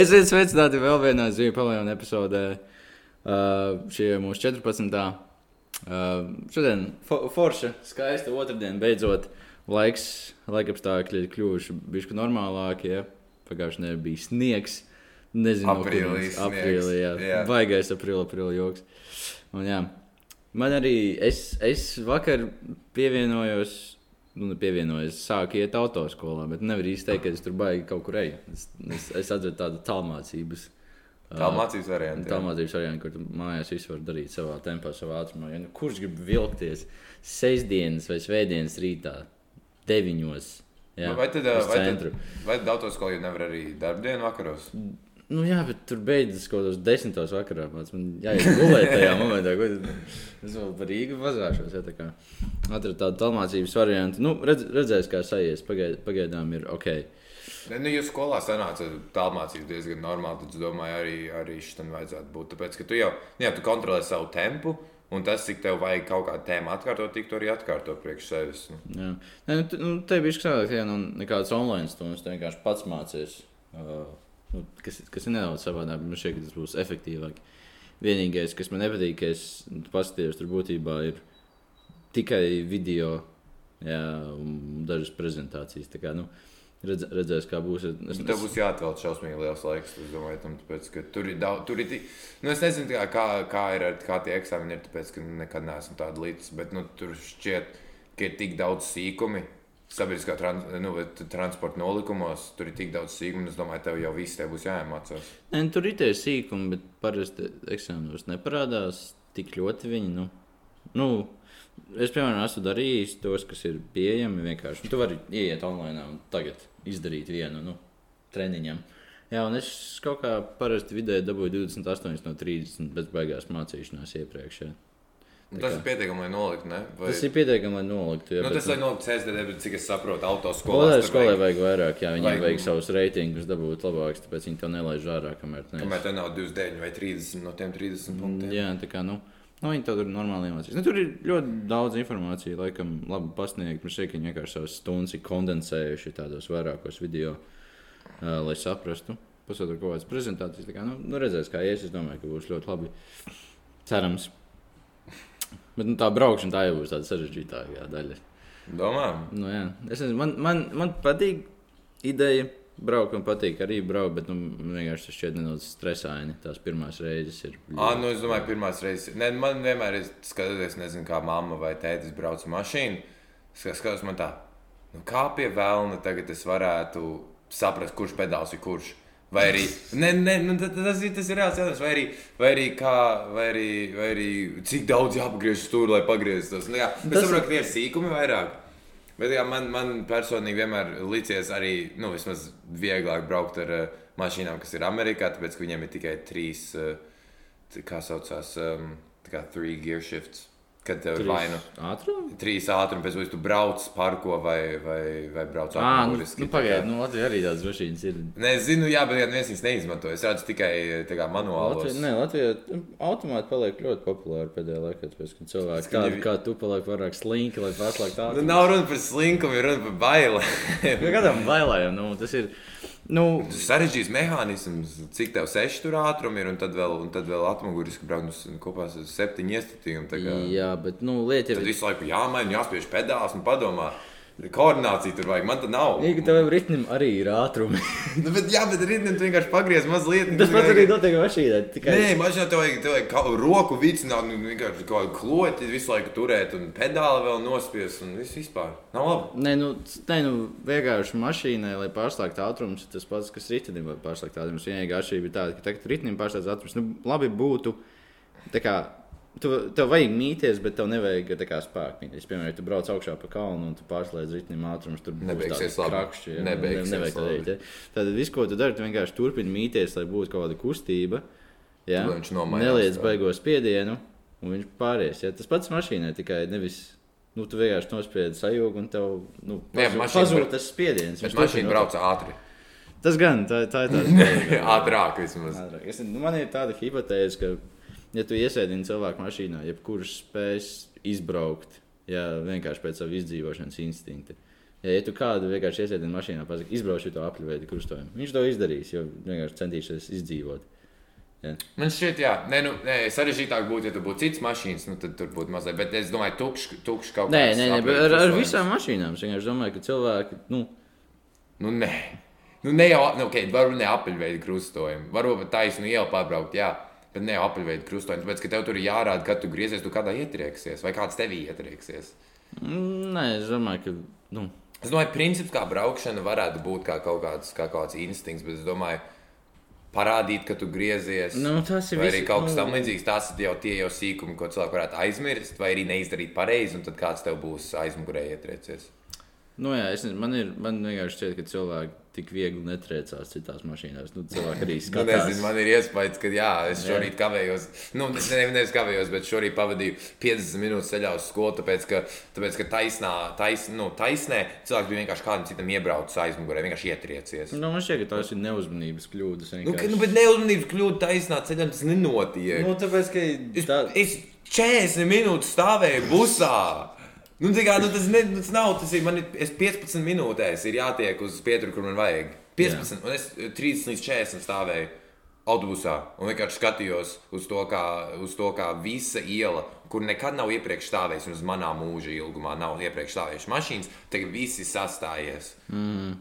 Esiet sveicināti vēl vienā zīmju paviljonā epizodē. Uh, šī ir mūsu 14. Uh, šodien fo forša, skaista otrdiena beidzot. Laiks, laikapstākļi ir kļuvuši bišķi normālāki. Ja? Pagājušajā nedēļā bija sniegs. Nezinu, Aprīlī sniegs, aprīlī, jā. jā. Baigais aprīlī, aprīlī joks. Un, jā. Man arī, es, es vakar pievienojos, nu, pievienojos, sāku iet autoskolā, bet nevar īsti teikt, ka es tur baigi kaut kur eju. Es, es, es atveru tādu tālmācības. Tā mācības variants. jā. Tālmācības variantu, kur mājās visu var darīt savā tempā, savā ātrumā. Ja, nu, kurš grib vilkties sestdienas vai svētdienas rītā, deviņos? Jā, Vai tad, vai tad, vai tad autoskolā jau nevar arī darbdienu vakaros? Nu, jā, bet tur beidzas kaut kādos desmitos vakarā. Māc, man jāiet gulēt tajā momentā, kad es vēl par Rīgu vazāšos. Ja, tā atradu tādu tālmācības variantu. Nu, redz, redzēs, kā sajies. Pagaid, pagaidām ir ok. Ne, nu, jūs skolā sanāca tālmācība diezgan normāli. Tad es domāju, arī, arī šitam vajadzētu būt. Tāpēc, ka tu jau nu jā, tu kontrolē savu tempu. Un tas, cik tev vajag kaut kādu tēmu atkārtot, tik tu arī atkārto priekš sevis. Nu. Jā, Nē, nu, t- nu, te bija skādāk, ja nu, nekādas online stundas, tu vienkārši pats mācies. Uh, nu, kas, kas ir nedaudz savādāk, man šķiet, ka tas būs efektīvāk. Vienīgais, kas man nepatīk, ka es nu, paskatījos, tur būtībā ir tikai video jā, un dažas prezentācijas. Tā kā, nu, redz, redzēs, kā būs. Es, Tev būs jāatvēl šausmīgi liels laiks. Es domāju, tam, tāpēc, ka tur ir daudz. Tur ir, ti- nu, es nezinu, kā, kā, kā ir ar kā tie eksāmeni, ir, tāpēc, ka nekad neesmu tāda līdzi. Bet nu, tur šķiet, ka ir tik daudz sīkumi. Sabiedriskā trans, nu, transporta nolikumos tur ir tik daudz sīkumu. Es domāju, tev jau viss te būs jāiemācās. Nē, nu, tur ir tie sīkumi, bet parasti eksāmenos neparādās tik ļoti viņi. Nu, nu, es, piemēram, esmu darījis tos, kas ir pieejami vienkārši. Tu vari ieiet online un tagad izdarīt vienu nu, treniņam. Jā, un es kaut kā parasti vidēji dabūju 28 no 30 bez beigās mācīšanās iepriekš. Jā. Tas ir pietiekami, lai noliktu. Ne? Vai... Tas ir pietiekami, lai noliktu. Jā, nu, tas, lai noliktu CSDD, cik es saprotu, autoskolā. Skolai, skolai vajag vairāk, jā, viņiem Vajag- vajag savus reitingus dabūt labākus, tāpēc viņi to nelaiž ārā, kamēr ne. Kamēr tev nav 29 vai 30 no tiem 30 punktiem. Jā, tā kā nu, nu, viņi to tur normāli iemācīs. Nu, tur ir ļoti daudz informācijas, laikam, labi pasniegt. Man ka viņi vienkārši savas stundas ir kondensējuši tādos vairākos video, uh, lai saprastu. Pusotru kaut kādas prezentācijas. Tā kā, nu, nu, redzēs, kā ies. Es domāju, ka būs ļoti labi. Cerams. Bet nu, tā braukšana tā jau būs tāda sarežģītākā daļa. Domā? Nu, jā. es nezinu, man, man, man patīk ideja. Braukt, man patīk arī braukt, bet nu, man vienkārši tas šķiet nedaudz stresaini. Tās pirmās reizes ir. Ah, nu, es domāju, pirmās reizes. Ne, man vienmēr ir skatoties, nezinu, kā mamma vai tētis brauc mašīnu. Skatos, man tā, nu, kā pie vēlna tagad es varētu saprast, kurš pedāls ir kurš. Vai arī, ne, ne, nu, ta- ta- tas, ir, tas ir reāls jautājums, vai arī, vai arī, kā, vai arī, vai arī cik daudz jāpagriež stūri, lai pagrieztos. Nu, jā, es Tas- saprotu, ka tie ir sīkumi vairāk. Bet jā, man, man personīgi vienmēr licies arī, nu, vismaz vieglāk braukt ar uh, mašīnām, kas ir Amerikā, tāpēc, ka viņiem ir tikai trīs, uh, kā saucās, um, tā kā three gear shifts. Kad tev ir vai nu Ātrāk? trīs ātrumi, pēc tam tu brauc parko vai, vai, vai brauc Ah, nu, nu, pagaidiet, nu, Latvijā arī tādas mašīnas ir. Nē, es zinu, jā, bet neviens viņas neizmanto. Es redzu tikai kā manuālos. Latvijā, nē, Latvijā automāti paliek ļoti populāri pēdējā laikā. Tāpēc, ka cilvēki tādi viņi- kā tu paliek vairāk slinki, lai paslēgtu Nu, tādu. nav runa par slinkumu, ir runa par bailēm. Kādam bailējam, nu, tas ir. Nu, sarežģīts mehānisms, cik tev seši tur ātrumi ir, un tad vēl, un tad vēl atmuguriski brauc nu, kopā ar septiņu iestatījumiem. kā- jā, bet, nu, lieta jau Tad ir. visu laiku jāmaina, jāspiež pedāls un padomā. Koordinācija tur vajag, man tā nav. Nīga, tev ritmim arī ir ātrumi. Nu, bet, jā, bet rītdien tu vienkārši pagriez mazliet. un tas pats arī notiek mašīnā. Tikai... Nē, mašīnā tev vajag, tev vajag roku vicināt, nu, vienkārši kaut kādu kloti visu laiku turēt, un pedāli vēl nospiest, un viss vispār. Nav labi. Nē, nu, nē, nu vienkārši mašīnai, lai pārslēgtu ātrumus, tas pats, kas ritenim var pārslēgt ātrumus. Vienīgā atšķirība ir tāda, ka tagad ritenim pārslēdz ātrumus. Nu, labi būtu, tā kā, tu, tev vajag mīties, bet tev nevajag tā kā spēku. mīties. Piemēram, ja tu brauc augšā pa kalnu un tu pārslēdz ritenim ātrumus, tur Nebeigsies krakšķi. ja. Nebeigsies Ne- nevajag tā darīt, ja. Tad viss, ko tu dari, tu vienkārši turpini mīties, lai būtu kaut kāda kustība. Ja? Neliec baigo spiedienu, un viņš pāries. Ja? Tas pats mašīnai tikai nevis. Nu, tu vienkārši nospiedi sajūgu, un tev nu, pazūd, tas spiediens. Bet Viņš mašīna brauc ātri. Tas gan, tā, tā ir tāda Ātrāk vismaz. Ātrāk. Es, nu, man ir tāda hipotēze, ka, ja tu iesēdini cilvēku mašīnā, jebkurš spēs izbraukt, ja vienkārši pēc sava izdzīvošanas instinkta, Ja, ja tu kādu vienkārši iesēdi mašīnā, pasaki, izbrauc to veidu krustojumu, viņš to izdarīs, jo vienkārši centīsies izdzīvot. Ja. Man šķiet, jā, nē, nu, nē, sarežģītāk būtu, ja tur būtu cits mašīnas, nu, tad tur būtu mazliet. Bet es domāju, tukšs tukš kaut Nē, kāds nē, nē bet ar, ar visām mašīnām. Es vienkārši domāju, ka cilvēki, nu, Nu, nē, nu, ne jau nu, okay, varbūt ne apaļveida krustojumi. Varbūt taisnu ielu pārbraukt, jā, bet ne apaļveida krustojumi. Tāpēc, ka tev tur ir jārāda, kad tu griezies, tu kādā ietrieksies, vai kāds tevī ietrieksies. mm, nē, es domāju, ka, nu, Es domāju, princips kā braukšana varētu būt kā kaut kāds, kā kaut kāds instinkts, bet es domāju, parādīt, ka tu griezies. nu tas ir Vai arī visi- kaut kas nu, tamlīdzīgs, tas ir jau tie jau sīkumi, ko cilvēki varētu aizmirst, vai arī neizdarīt pareizi, un tad kāds tev būs aizmugurē ietriecies. Nu, jā, es, nezinu, man, ir, man vienkārši šķiet, ka cilvēki tik viegli netriecās citās mašīnās. Nu, cilvēki arī Nu, skatās. nezinu, man ir iespējas, ka jā, es šorīt kavējos. Nu, es ne- nevis kavējos, bet šorīt pavadīju 50 minūtes ceļā uz skolu, tāpēc ka, tāpēc, ka taisnā, tais, nu, taisnē cilvēks bija vienkārši kādam citam iebraucis aizmugurē, vienkārši ietriecies. Nu, man šķiet, ka tās ir neuzmanības kļūdas. Nu, ka, vienkārši. nu, bet neuzmanības kļūda taisnā ceļā tas nenotiek. nu, tāpēc, ka Es, tā, es 40 minūtes stāvēju busā. Nu, tā kā, nu, tas, ne, tas nav. Tas ir, man ir es 15 minūtēs, ir jātiek uz pieturu, kur man vajag. 15, un es 30 līdz 40 stāvēju autobusā un vienkārši skatījos uz to, kā, uz to, kā visa iela, kur nekad nav iepriekš stāvējusi, un uz manā mūža ilgumā nav iepriekš stāvējušas mašīnas, tagad viss ir sastājies. Mm.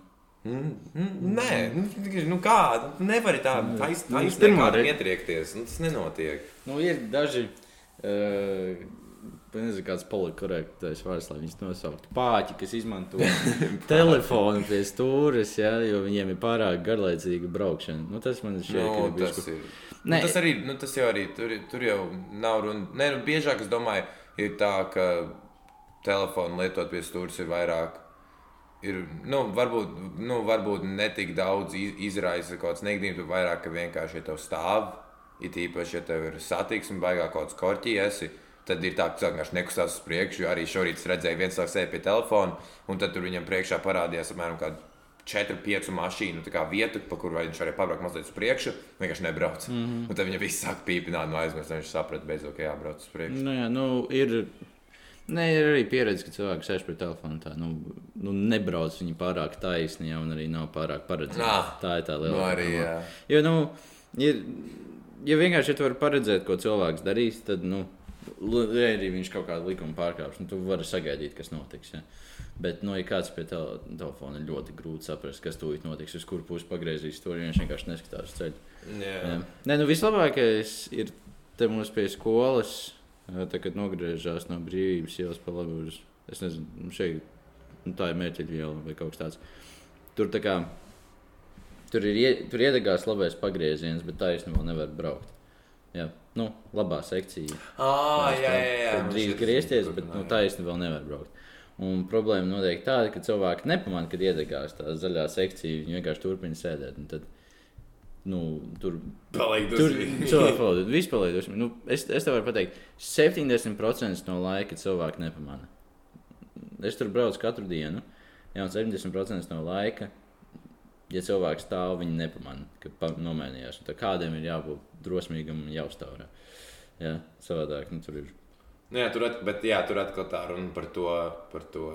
Nē, nu, nu kā, nu, nevar tā taisnība Nu, taisn, pirmā taisn, reize- ietriekties. Nu, tas nenotiek. nu, ir daži. Uh, Nezinu, kāds politkorektais vārds, lai viņus nosauktu. Pāķi, kas izmanto telefonu pie stūres, ja, jo viņiem ir pārāk garlaicīga braukšana. Nu, tas man šķiet, Nu, ka ir tas, ir. Nu, tas arī nu, tas jau arī tur, tur jau nav runa. Nē, nu, biežāk es domāju, ir tā, ka telefonu lietot pie stūres ir vairāk. Ir, nu, varbūt, nu, varbūt ne tik daudz iz- izraisa kaut kāds negatīvs, bet vairāk, ka vienkārši, ja tev stāv, it īpaši, ja tev ir satiksme, baigā kaut kāds korķis, tad ir tā, ka cilvēks vienkārši nekustās uz priekšu. Arī šorīt redzēju, viens cilvēks sēž pie telefona, un tad viņam priekšā parādījās apmēram kāda 4, 5 mašīnu tā kā vietu, pa kuru viņš varēja pabraukt mazliet uz priekšu, vienkārši nebrauc. Mm. -hmm. Un tad viņa viss sāk pīpināt no un viņš saprata, beidzot, ka jābrauc uz priekšu. Nu, jā, nu, ir, ne, ir arī pieredze, ka cilvēki sēž pie telefona. Tā, nu, nu, nebrauc viņi pārāk taisni, ja, un arī nav pārāk paredzēti. Nā. Tā ir tā Nu, liela arī, jā. Jo, nu, ir, ja vienkārši ja tu vari paredzēt, ko cilvēks darīs, tad, nu, ja arī viņš kaut kādu likumu pārkāps, nu, tu vari sagaidīt, kas notiks. Ja. Bet, nu, ja kāds pie tele, telefona ir ļoti grūti saprast, kas tūlīt notiks, uz kuru pusi pagriezīs to, viņš vienkārši neskatās uz ceļu. Jā. Jā. Nē, nu vislabākais ir te mums pie skolas, tā, kad nogriežās no brīvības ielas pa labi uz, es nezinu, nu, šeit, nu, tā ir mērķiļa iela vai kaut kas tāds. Tur tā kā, tur ir, ie, tur iedegās labais pagrieziens, bet taisni vēl nevar braukt. Jā, nu, labā sekcija. Ah, jā, jā, jā. Tur drīz griezties, bet nu, taisni vēl nevar braukt. Un problēma notiek tāda, ka cilvēki nepamanā, kad iedegās tā zaļā sekcija. Viņi vienkārši turpina sēdēt. Tad, nu, tur Paliek cilvēki paliek. Vispār dusmīgi. Nu, es, es tev varu pateikt, 70% no laika cilvēki nepamanā. Es tur braucu katru dienu. Jā, un 70% no laika, ja cilvēks stāv, viņi nepamanā, ka nomainījās. Un tad Kādam ir jābūt drosmīgam un jāuzstāv. Jā, savādāk nu, tur ir. Nu, jā, tur, at, bet, jā, tur atkal tā runa par to, par to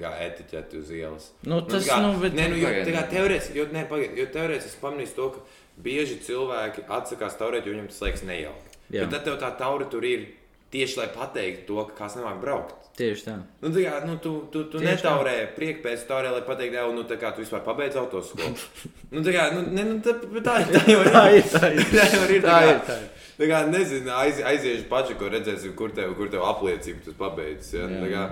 etiķeti uz ielas. Nu, tas, tā kā, nu, bet- nē, nu, jo, kā teorētiski, jo, nē, pagaid, jo teorētiski es pamanīju to, ka bieži cilvēki atsakās taurēt, jo viņiem tas liekas nejauki. Jā. Bet tad tev tā taura tur ir tieši lai pateiktu to, ka kāds nemāk braukt. Tieši tā. Nu, tā kā, nu, tu tu, tu netaurē priekšu pēc taurē, lai pateiktu, jau nu, tā kā tu vispār pabeidz autoskolu. nu, tā kā, nu, ne, nu, tā, tā, tā jau ir. Tā ir, tā ir. Tā jau ir. Tā ir, tā ir. Tā kā nezinu, aiz, aiziešu pašu, ko redzēsim, kur tev, kur tev apliecība tas pabeidzis. Ja? Jā. Tā kā,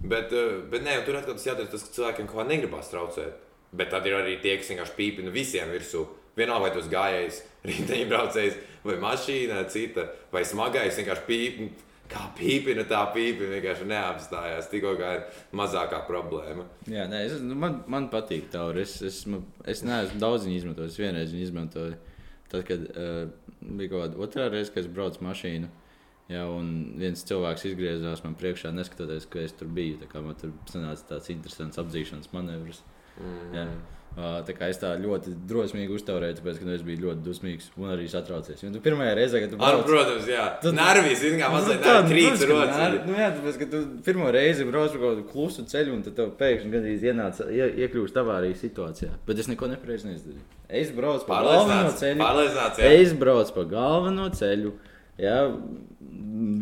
Bet, eh, bet nē, tur atkal tas jautājums, tas, ka cilvēkiem kaut kā negribas traucēt. Bet tad ir arī tie, kas vienkārši pīpina visiem virsū. Vienalga, vai tas gājējs, riteņbraucējs, vai mašīna, cita, vai smagais vienkārši pīpina. Kā pīpina, tā pīpina vienkārši neapstājās. Tikko kā ir mazākā problēma. Jā, nē, es, nu, man, man patīk tā, es, es, man- es neesmu daudz viņu izmantojis. Es vienreiz viņu izmantoju. Tad, kad uh, bija kaut kāda otrā reize, kad es braucu mašīnu, jā, un viens cilvēks izgriezās man priekšā, neskatoties, ka es tur biju. Tā kā Man tur sanāca tāds interesants apzīšanas manevrs. Mm. Jā. Uh, tā kā es tā ļoti drosmīgi uztaurēju, tāpēc, ka nu, es biju ļoti dusmīgs un arī satraucies. Jo tu pirmajā reizē, kad tu Ar, brauc, protams, jā. Tad- Nervīs, zini, kā Nu, mazliet tā, rodas. nē, Nu, jā, tāpēc, ka tu pirmo reizi brauc pa kaut kādu klusu ceļu, un tad tev pēkšņi gandrīz ienāca, ie, iekļūst avārijas situācijā. Bet es neko nepareizi neizdarīju. Es braucu pa galveno ceļu. Es braucu pa galveno ceļu. Jā,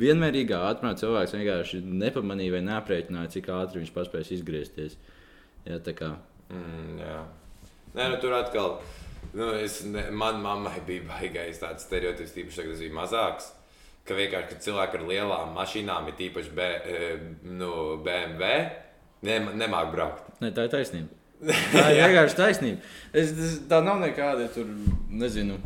vienmērīgā ātrumā cilvēks vienkārši nepamanīja vai neaprēķināja, cik ātri viņš paspēs izgriezties. Jā, tā kā. Mm, jā. Nē, nu, tur atkal. Nu, es, ne, man mammai bija baigais tāds stereotips, tīpaši tagad, kad es biju mazāks. Ka vienkārši kad cilvēki ar lielām mašīnām, ir īpaši B, eh, nu, BMW, ne, nemāk braukt. Nē, tā ir taisnība. Tā ir vienkārši taisnība. Es, tas, tā nav nekāda tur, nezinu.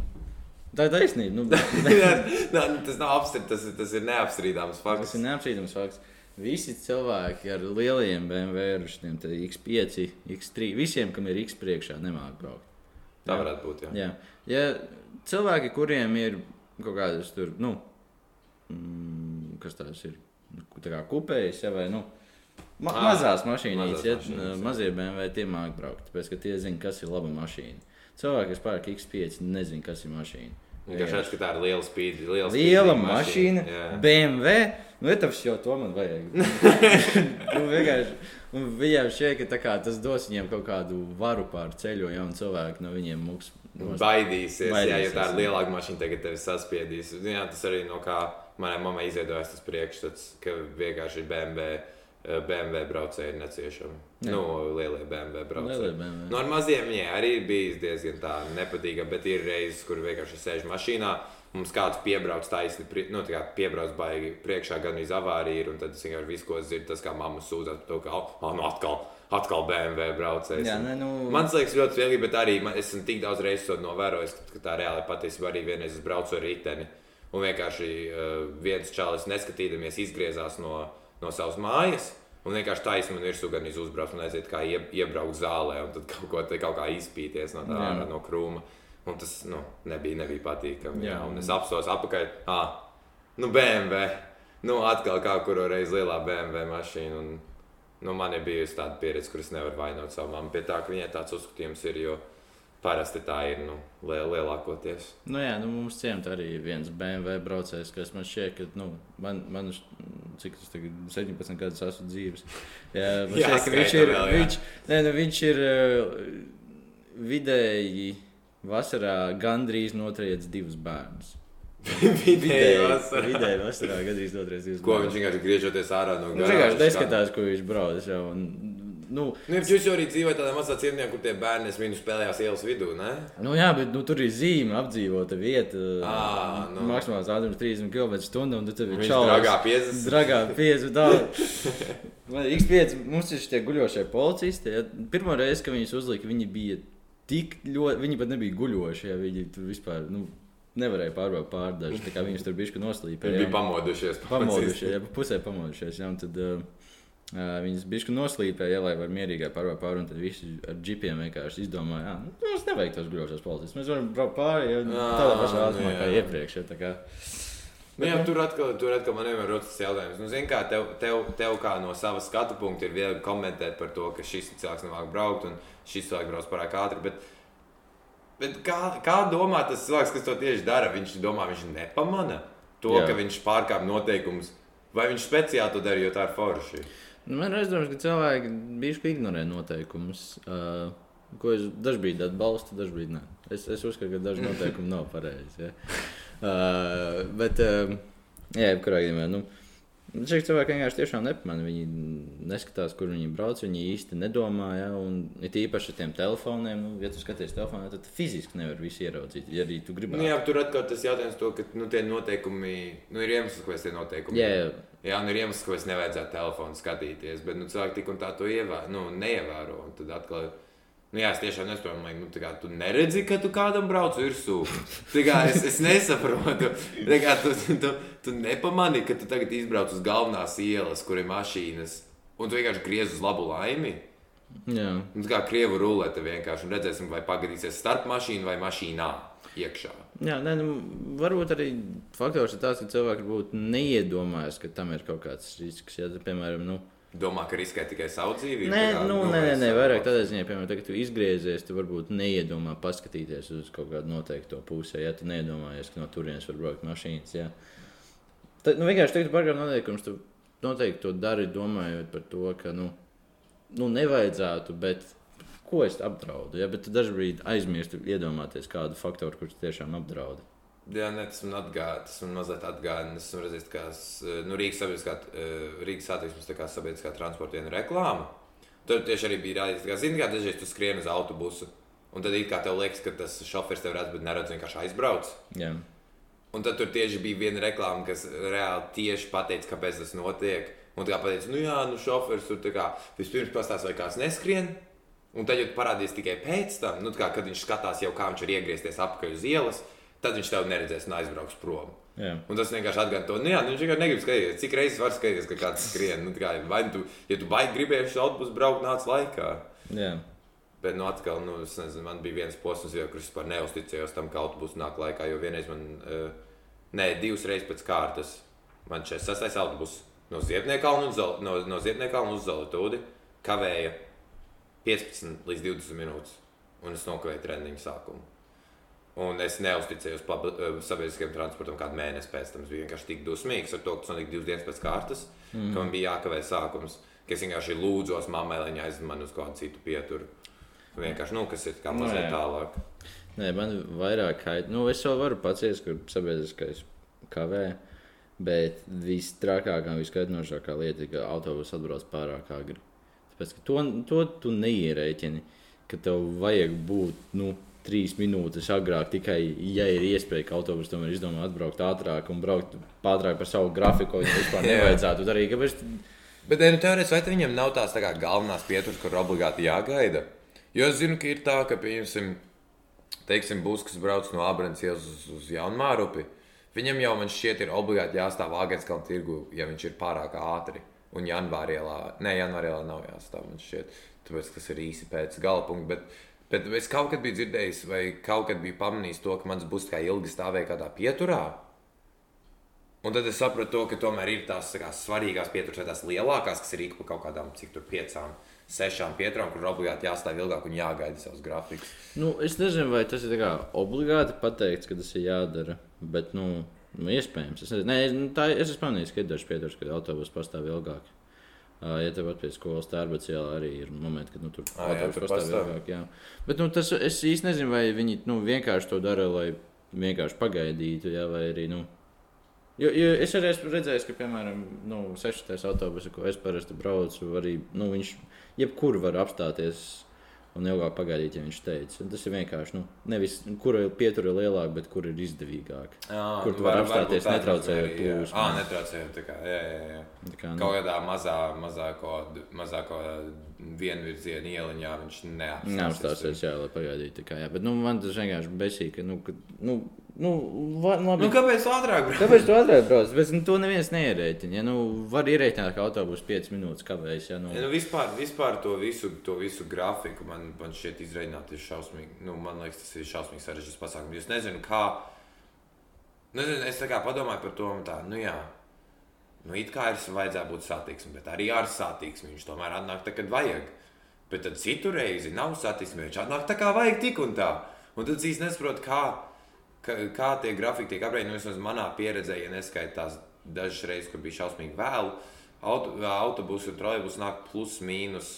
Tā ir taisnība. Nu, Nē, nu, tas nav apstrīdams, tas, ir- tas ir neapstrīdams tas fakts. ir neapstrīdams fakts. Visi cilvēki ar lieliem BMW, šiem te X5, X3, visiem, kam ir X priekšā, nemāķi braukt. Tā varētu būt. Jā. Jā. Ja cilvēki, kuriem ir kaut kādas tur, nu, mm, kas tās ir, tā kā kupējas, ja, vai, nu, ma Ā, mazās mašīnās, ja mašīnas, jā. mazie BMW tie māk braukt, tāpēc, ka tie zina, kas ir laba mašīna. Cilvēki, kas pērk X5, nezina, kas ir mašīna. Vienkārši redz, ka tā ir liela spīdīga. Liela, Liela mašīna, jā. BMW. Nu, tas jau to man vajag. nu, vienkārši. Un viņiem šķiet, ka kā tas dos viņiem kaut kādu varu pār ceļu, ja un cilvēki no viņiem mūks. Baidīsies, Baidīsies, jā, jo tā ir lielāka mašīna, tagad tevi saspiedīs. Jā, tas arī no kā manai mammai izveidojas tas priekšstats, ka vienkārši BMW, BMW braucēji ir neciešami. Jā. Nu, lielie BMW braucēji. Lielie BMW. Nu, ar maziem viņai arī bijis diezgan tā nepatīkami, bet ir reizes, kur vienkārši sēž mašīnā. Mums kāds piebrauc taisni, nu, tā kā piebrauc baigi priekšā, gan iz avārija ir, un tad es vienkārši visu, ko dzirdu, tas kā mamma sūdzas par to, ka, ah, nu atkal, atkal BMW braucējs. Jā, ne, nu, Man liekas, ļoti viegli, bet arī man, es esmu tik daudz reizes to novērojis, ka tā reāli patiesībā arī vienreiz es braucu ar riteni. Un vienkārši uh, viens čalis neskatīdamies izgriezās no, no savas mājas. Un vienkārši taisnība man virsū gan izbraukt, un aiziet kā ie, iebraukt zālē, un tad kaut, ko, kaut kā izpīties no tā ārā no krūma. Un tas nu, nebija, nebija patīkami. Jā, Jā. un es apstos apakaļ. Ah, nu, BMW. Nu, atkal kā kuru reizi lielā BMW mašīna. Un, nu, man ir bijusi tāda pieredze, kuras nevar vainot savu mammu pie tā, ka viņai tāds uzskatījums ir. Jo parasti tā ir nu, liel, lielākoties. Nu, jā, nu, mums ciemata arī ir viens BMW braucējs, kas man šķiet, ka nu, man, man cik tas tagad 17 gadus esmu dzīves. Jā, man šķiet, ka viņš ir, vēl, jā. viņš, nē, nu, viņš ir vidēji vasarā gandrīz notriec divus bērnus. Vidēji vasarā. vidēji vasarā gandrīz notriec divus Ko viņš bērnus. vienkārši griežoties ārā no Nu, vienkārši neskatās, ko viņš brauc. Jau, un, nu, Nu, jūs jau arī dzīvojat tādā mazā ciematā, kur tie bērni viņu spēlējās ielas vidū, ne? Nu, jā, bet nu, tur ir zīme, apdzīvota vieta. Ā, nu. Maksimāls ātrums 30 km/h. Un tur ir Viņš čalis. dragā 50. Dragā 50. tā. Man X5 mums ir šie guļošie policisti. Ja. Pirmā reize, kad viņus uzlika, viņi bija tik ļoti, viņi pat nebija guļošie. Ja. Viņi tur vispār nu, nevarēja pārbaudīt pārdažu. Viņus tur bija noslīpēji. Viņi bija pamodušies. Pamodušies, pa pusē pamodušies. Un tad, Uh, viņas bija noslīpēja, ja, lai varētu mierīgāk pārvākt pāri. un Tad visi ar džipiem vienkārši izdomāja, ka nu, mums nevajag tos grūtos policistus. Mēs varam braukt pāri ja, Ā, tādā pašā nu ātrumā kā iepriekš. Ja, kā. Nu, jā, tur atkal, tur atkal man vienmēr rodas tas jautājums. Nu, zini, kā tev, tev, tev kā no savas skatu punkta ir viegli komentēt par to, ka šis cilvēks nemāk braukt un šis cilvēks brauc pārāk ātri. Bet, bet kā, kā domā tas cilvēks, kas to tieši dara? Viņš domā, viņš nepamana to, Jā. ka viņš pārkāpj noteikumus. Vai viņš speciāli to dara, jo tā ir forši? Nu, man ir aizdoms, ka cilvēki bieži ignorē noteikumus. Uh, Ko es dažkārt atbalstu, dažkārt nē. Es, es uzskatu, ka daži noteikumi nav pareizi. Ja. Uh, bet, uh, jā, jebkurā gadījumā, nu, šie cilvēki vienkārši tiešām nepamanā. Viņi neskatās, kur viņi brauc, viņi īsti nedomā. Ja, un it īpaši ar tiem telefoniem, nu, ja tu skaties telefonā, tad fiziski nevar visu ieraudzīt. Ja arī tu gribētu. Nu, jā, tur atkal tas jautājums, to, ka nu, tie noteikumi, nu, ir iemesls, kāpēc tie noteikumi jā, jā. Jā, nu ir iemesls, kāpēc nevajadzētu telefonu skatīties, bet nu, cilvēki tik un tā to ievēro, nu, neievēro. un Tad atkal, nu, jā, es tiešām nesaprotu, nu, kā tu neredzi, ka tu kādam brauc virsū. Kā es, es nesaprotu, kā tu, tu, tu, nepamani, ka tu tagad izbrauc uz galvenās ielas, kur ir mašīnas, un tu vienkārši griez uz labu laimi. jā. Un tā kā krievu rulete vienkārši, un redzēsim, vai pagadīsies starp mašīnu vai mašīnā iekšā. Jā, nē, nu, varbūt arī faktors ir tas, ka cilvēki varbūt neiedomājas, ka tam ir kaut kāds risks. Ja, piemēram, nu, Domā, ka riskē tikai savu dzīvību? Nē, kā, nu, nē, nē, nē, vairāk tādā ziņā, piemēram, tagad, tu izgriezies, tu varbūt neiedomā paskatīties uz kaut kādu noteiktu pusi. Ja tu neiedomājies, ka no turienes var braukt mašīnas. Ja. Tad, nu, vienkārši tagad par kādiem noteikumus tu noteikti to dari, domājot par to, ka, nu, nu nevajadzētu, bet ko es apdraudu. Ja? Bet tu dažkārt aizmirsti iedomāties kādu faktoru, kurš tiešām apdraud. Jā, nē, tas man atgādina, tas man mazliet atgādina. Es esmu redzējis, kā nu, Rīgas sabiedriskā, eh, Rīgas satiksmes tā kā sabiedriskā transporta viena reklāma. Tur tieši arī bija rādīts, ka, zini, kā dažreiz tu skrien uz autobusu, un tad it kā tev liekas, ka tas šofers tev redz, bet neredz vienkārši aizbrauc. Jā. Un tad tur tieši bija viena reklāma, kas reāli tieši pateica, kāpēc tas notiek. Un tā kā pateica, nu jā, nu šofers tur tā kā vispirms pastāsta, vai kāds neskrien. Un tad jau parādīs tikai pēc tam, nu, kā, kad viņš skatās jau, kā viņš ir iegriezties apakaļ uz ielas, tad viņš tev neredzēs un aizbrauks prom. Jā. Un tas vienkārši atgādina to, nu, jā, nu, viņš vienkārši negrib skatīties, cik reizes var skatīties, ka kāds skrien. Nu, tā kā, vai tu, ja tu baigi gribēji šo autobusu braukt, nāc laikā. Jā. Bet, nu, atkal, nu, es nezinu, man bija viens posms, jau, kur es vispār neusticējos tam, ka autobusu nāk laikā. Jo vienreiz man, uh, nē, divas reizes pēc kārtas, man šeit sastais autobus no Ziedniekalna uz, Zal- no, no uz Zolotūdi kavēja 15 līdz 20 minūtes. Un es nokavēju treniņu sākumu. Un es neusticējos eh, sabiedriskajam transportam kādu mēnesi pēc tam. Es biju vienkārši tik dusmīgs ar to, ka tas notika divas dienas pēc kārtas, mm. ka man bija jākavē sākums. ka Es vienkārši lūdzos mammai, lai viņa aizved mani uz kādu citu pieturu. Vienkārši, nu, kas ir kā Nu, mazliet tālāk. Nē, man vairāk kait. Nu, es vēl varu paciest, kur sabiedriskais kavē. Bet visstrakākā un viskaitinošākā lieta ir, ka autobuss atbrauc pārāk agri. Tāpēc, to, to tu neierēķini, ka tev vajag būt nu, trīs minūtes agrāk, tikai ja ir iespēja, ka autobuss tomēr izdomā atbraukt ātrāk un braukt ātrāk par savu grafiku, ko vispār nevajadzētu darīt. Kāpēc? Bet, nu, teorētiski, vai viņam nav tās tā kā galvenās pieturas, kur obligāti jāgaida? Jo es zinu, ka ir tā, ka, pieņemsim, teiksim, būs, kas brauc no Abrams ielas uz, uz Jaunmārupi. Viņam jau, man šķiet, ir obligāti jāstāv Agenskalna tirgu, ja viņš ir pārāk ātri. Un janvārielā, nē, janvārielā nav jāstāv, man šķiet, tāpēc tas ir īsi pēc gala punkta. Bet, bet es kaut kad biju dzirdējis, vai kaut kad biju pamanījis to, ka mans būs kā ilgi stāvēja kādā pieturā. Un tad es sapratu, to, ka tomēr ir tās tā kā, svarīgās pieturas, tās lielākās, kas ir ik pa kaut kādām, cik tur piecām, sešām pieturām, kur obligāti jāstāv ilgāk un jāgaida savus grafikus. Nu, es nezinu, vai tas ir obligāti pateikts, ka tas ir jādara. Bet, nu, nu iespējams. Es, es- nu, tā, es esmu pamanījis, ka ir dažs pieturas, kad autobus pastāv ilgāk. Ja tev pie skolas tērbatas ielā arī ir momenti, kad nu, tur Ā, jā, autobus tur pastāv pastāv. ilgāk. Jā. Bet nu, tas, es īsti nezinu, vai viņi nu, vienkārši to dara, lai vienkārši pagaidītu, jā, vai arī. Nu, Jo, jo es arī esmu redzējis, ka, piemēram, nu, 6. autobusu, ko es parasti braucu, arī nu, viņš jebkur var apstāties un ilgāk pagaidīt, ja viņš teica. Un tas ir vienkārši, nu, nevis kura pietura ir lielāka, bet kur ir izdevīgāka. Jā, Kur tu vari apstāties, netraucējot plūsmu. Jā, netraucējot. tā Kā, jā, jā, jā. Tā Kā, nu, Kaut kādā mazā, mazāko, mazāko vienvirziena ieliņā viņš neapstāsies. Neapstāsies, jā, lai pagaidītu. tā Kā, jā. Bet nu, man tas vienkārši besīk, ka, nu, ka, nu, nu, va, labi. Nu, kāpēc tu ātrāk brauc? Kāpēc tu ātrāk brauc? Bet nu, to neviens neierēķina. Ja, nu, var ierēķināt, ka autobus 5 minūtes kavējas. Ja, nu, Ja, nu, vispār, vispār to, visu, to visu grafiku man, man šķiet izreikināt ir šausmīgi. Nu, man liekas, tas ir šausmīgi sarežģīts pasākums. Es nezinu, kā. Nezinu, es tā kā padomāju par to, un tā, nu jā. Nu, it kā ir vajadzētu būt satiksmei, bet arī ar satiksmi viņš tomēr atnāk tā, kad vajag. Bet tad citu reizi nav satiksme, viņš atnāk tā kā vajag tik un tā. Un tad īsti nesaprotu, kā, kā, tie grafiki tiek apgādāti. Nu, vismaz manā pieredzē, ja neskaitās dažas reizes, kur bija šausmīgi vēlu, auto, autobusu un trolēbusu nāk plus mīnus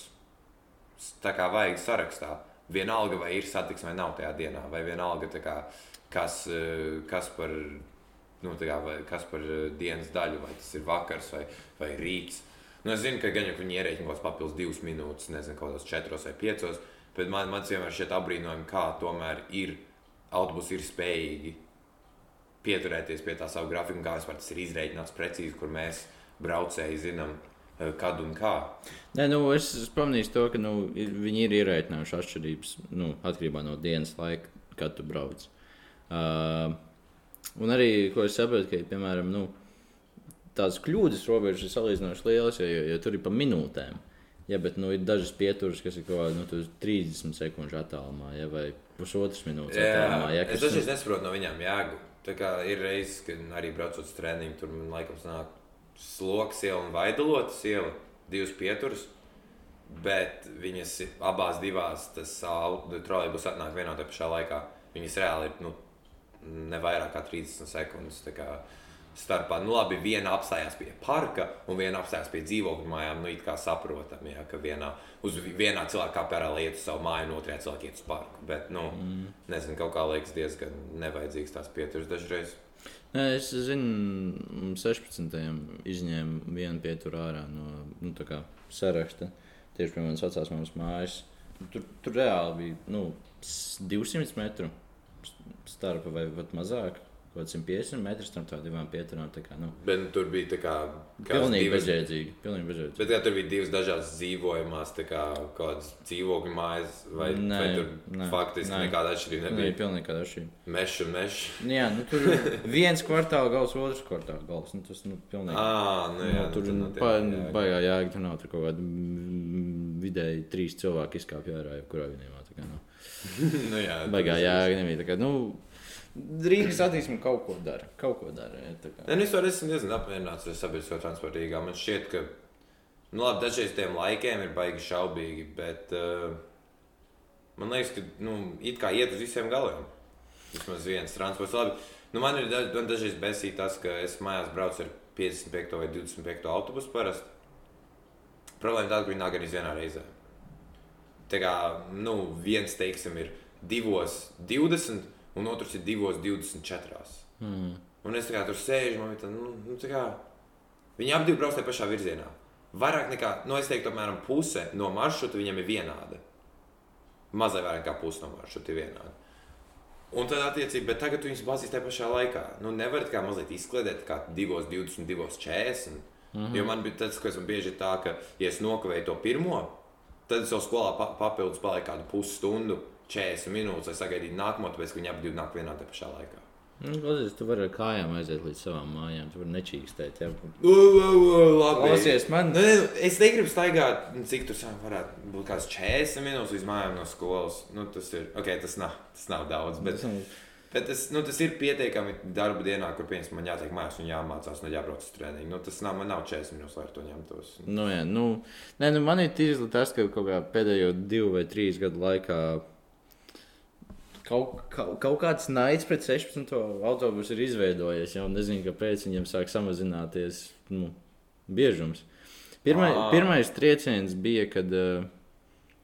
tā kā vajag sarakstā. Vienalga, vai ir satiksme vai nav tajā dienā, vai vienalga, kā, kas, eh, kas par. Nu, kā, kas par eh, dienas daļu, vai tas ir vakars vai, vai rīts. Nu, es zinu, ka gan jau viņi ierēķina kaut kādas papildus divas minūtes, nezinu, kaut kādos četros vai piecos, bet man, man vienmēr šķiet apbrīnojami, kā tomēr ir autobusi ir spējīgi pieturēties pie tā savu grafiku, kā vispār tas ir izreikināts precīzi, kur mēs braucēji zinām, eh, kad un kā. Nē, nu, es esmu pamanījis to, ka nu, viņi ir ierēķinājuši atšķirības nu, atkarībā no dienas laika, kad tu brauc. Uh, un arī, ko es saprotu, ka, piemēram, nu, tādas kļūdas robežas ir salīdzinoši lielas, jo, jo, jo tur ir pa minūtēm. Ja, bet nu, ir dažas pieturas, kas ir kaut kādā nu, tur 30 sekundžu attālumā, ja, vai pusotras minūtes attālumā. Ja, es kas, dažreiz nesaprotu no viņiem jēgu. Tā kā ir reizes, kad arī braucot uz treniņu, tur man laikam nāk sloks iela un vaidalotas iela. divas pieturas. Bet viņas abās divās, tas trolēļus atnāk vienā tā pašā laikā. Viņas reāli ir nu, ne vairāk kā 30 sekundes. tā kā Starpā, nu, labi, viena apstājās pie parka, un viena apstājās pie dzīvokļu mājām. Nu, it kā saprotam, ja, ka vienā, uz vienā cilvēkā pērā iet uz savu māju, un otrajā cilvēkā iet uz parku. Bet, nu, mm. nezinu, kaut kā liekas diezgan nevajadzīgs tās pieturas dažreiz. Nē, es zinu, 16. izņēmu vienu pieturu ārā no nu, saraksta. Tieši pie manas vecās māmas mājas. Tur, tur reāli bija nu, 200 metru starpa vai pat mazāk kaut kāds 150 metrus tādām divām pieturām. Kā, nu, Bet nu, tur bija tā kā. Pilnīgi divas... bezjēdzīgi. Pilnīgi bezjēdzīgi. Bet kā tur bija divas dažādas dzīvojamās, tā kā kādas dzīvokļu mājas, vai, nē, vai tur nē, faktiski nē. nekāda atšķirība nebija? Nē, pilnīgi nekāda atšķirība. Meša, meša. Nu jā, nu tur viens kvartāla gals, otrs kvartāla gals. Nu, tas, nu, pilnīgi. À, nu, jā, nu, tur nu, pa, baigā jēga, tur nav tur kaut kāda vidēji trīs cilvēki izkāpja ārā, jebkurā vienībā. Tā kā, nu, nu jā, baigā jēga nebija. Tā kā, nu, Rīgas attīstība kaut ko dara. Kaut ko dara ja, nu, es varu esmu diezgan apmierināts ar sabiedrisko transportu Rīgā. Man šķiet, ka nu, labi, dažreiz tiem laikiem ir baigi šaubīgi, bet uh, man liekas, ka nu, it kā iet uz visiem galiem. Vismaz viens transports. Labi, nu, man ir man dažreiz besīgi tas, ka es mājās braucu ar 55 vai 25 autobusu parasti. Problēma tāda, ka viņi nāk gan vienā reizē. Tā kā nu, viens, teiksim, ir 2,20 un otrs ir 2,24. Mm. Un es kā tur sēžu, man ir tā, nu, nu, tā kā viņi abi brauc tajā pašā virzienā. Vairāk nekā, nu, es teiktu, apmēram puse no maršruta viņam ir vienāda. Mazliet vairāk kā puse no maršruta ir vienāda. Un tad, attiecīgi, bet tagad viņas bazīs tajā pašā laikā. Nu, nevar tā kā mazliet izkliedēt, kā 2,20, 2,40. Mm -hmm. Jo man bija tas, kas man bieži ir tā, ka, ja es nokavēju to pirmo, tad es jau skolā pa papildus paliku kādu pusstundu 40 minūtes, lai sagaidītu nākamo, tāpēc ka viņi abi nāk vienā te pašā laikā. Nu, Klausies, tu vari ar kājām aiziet līdz savām mājām. Tu vari nečīkstēt. Jā, Klausies, man. Nu, es negribu staigāt, nu, cik tur varētu būt kāds 40 minūtes līdz mājām no skolas. Nu, tas ir, ok, tas nav, tas nav daudz. Bet... Bet tas, nu, tas ir pietiekami darba dienā, kur piemēram, man jātiek mājās un jāmācās, un jābrauc uz treniņu. Nu, tas nav, man nav 40 minūtes, lai to ņemtos. Nu, jā, nu, nē, nu, man ir tīzli tas, ka kaut kā pēdējo divu vai trīs gadu laikā kaut, kaut, kaut kāds naids pret 16. autobusu ir izveidojies. Jau nezinu, kāpēc viņam sāk samazināties nu, biežums. Pirmai. Pirmais trieciens bija, kad uh,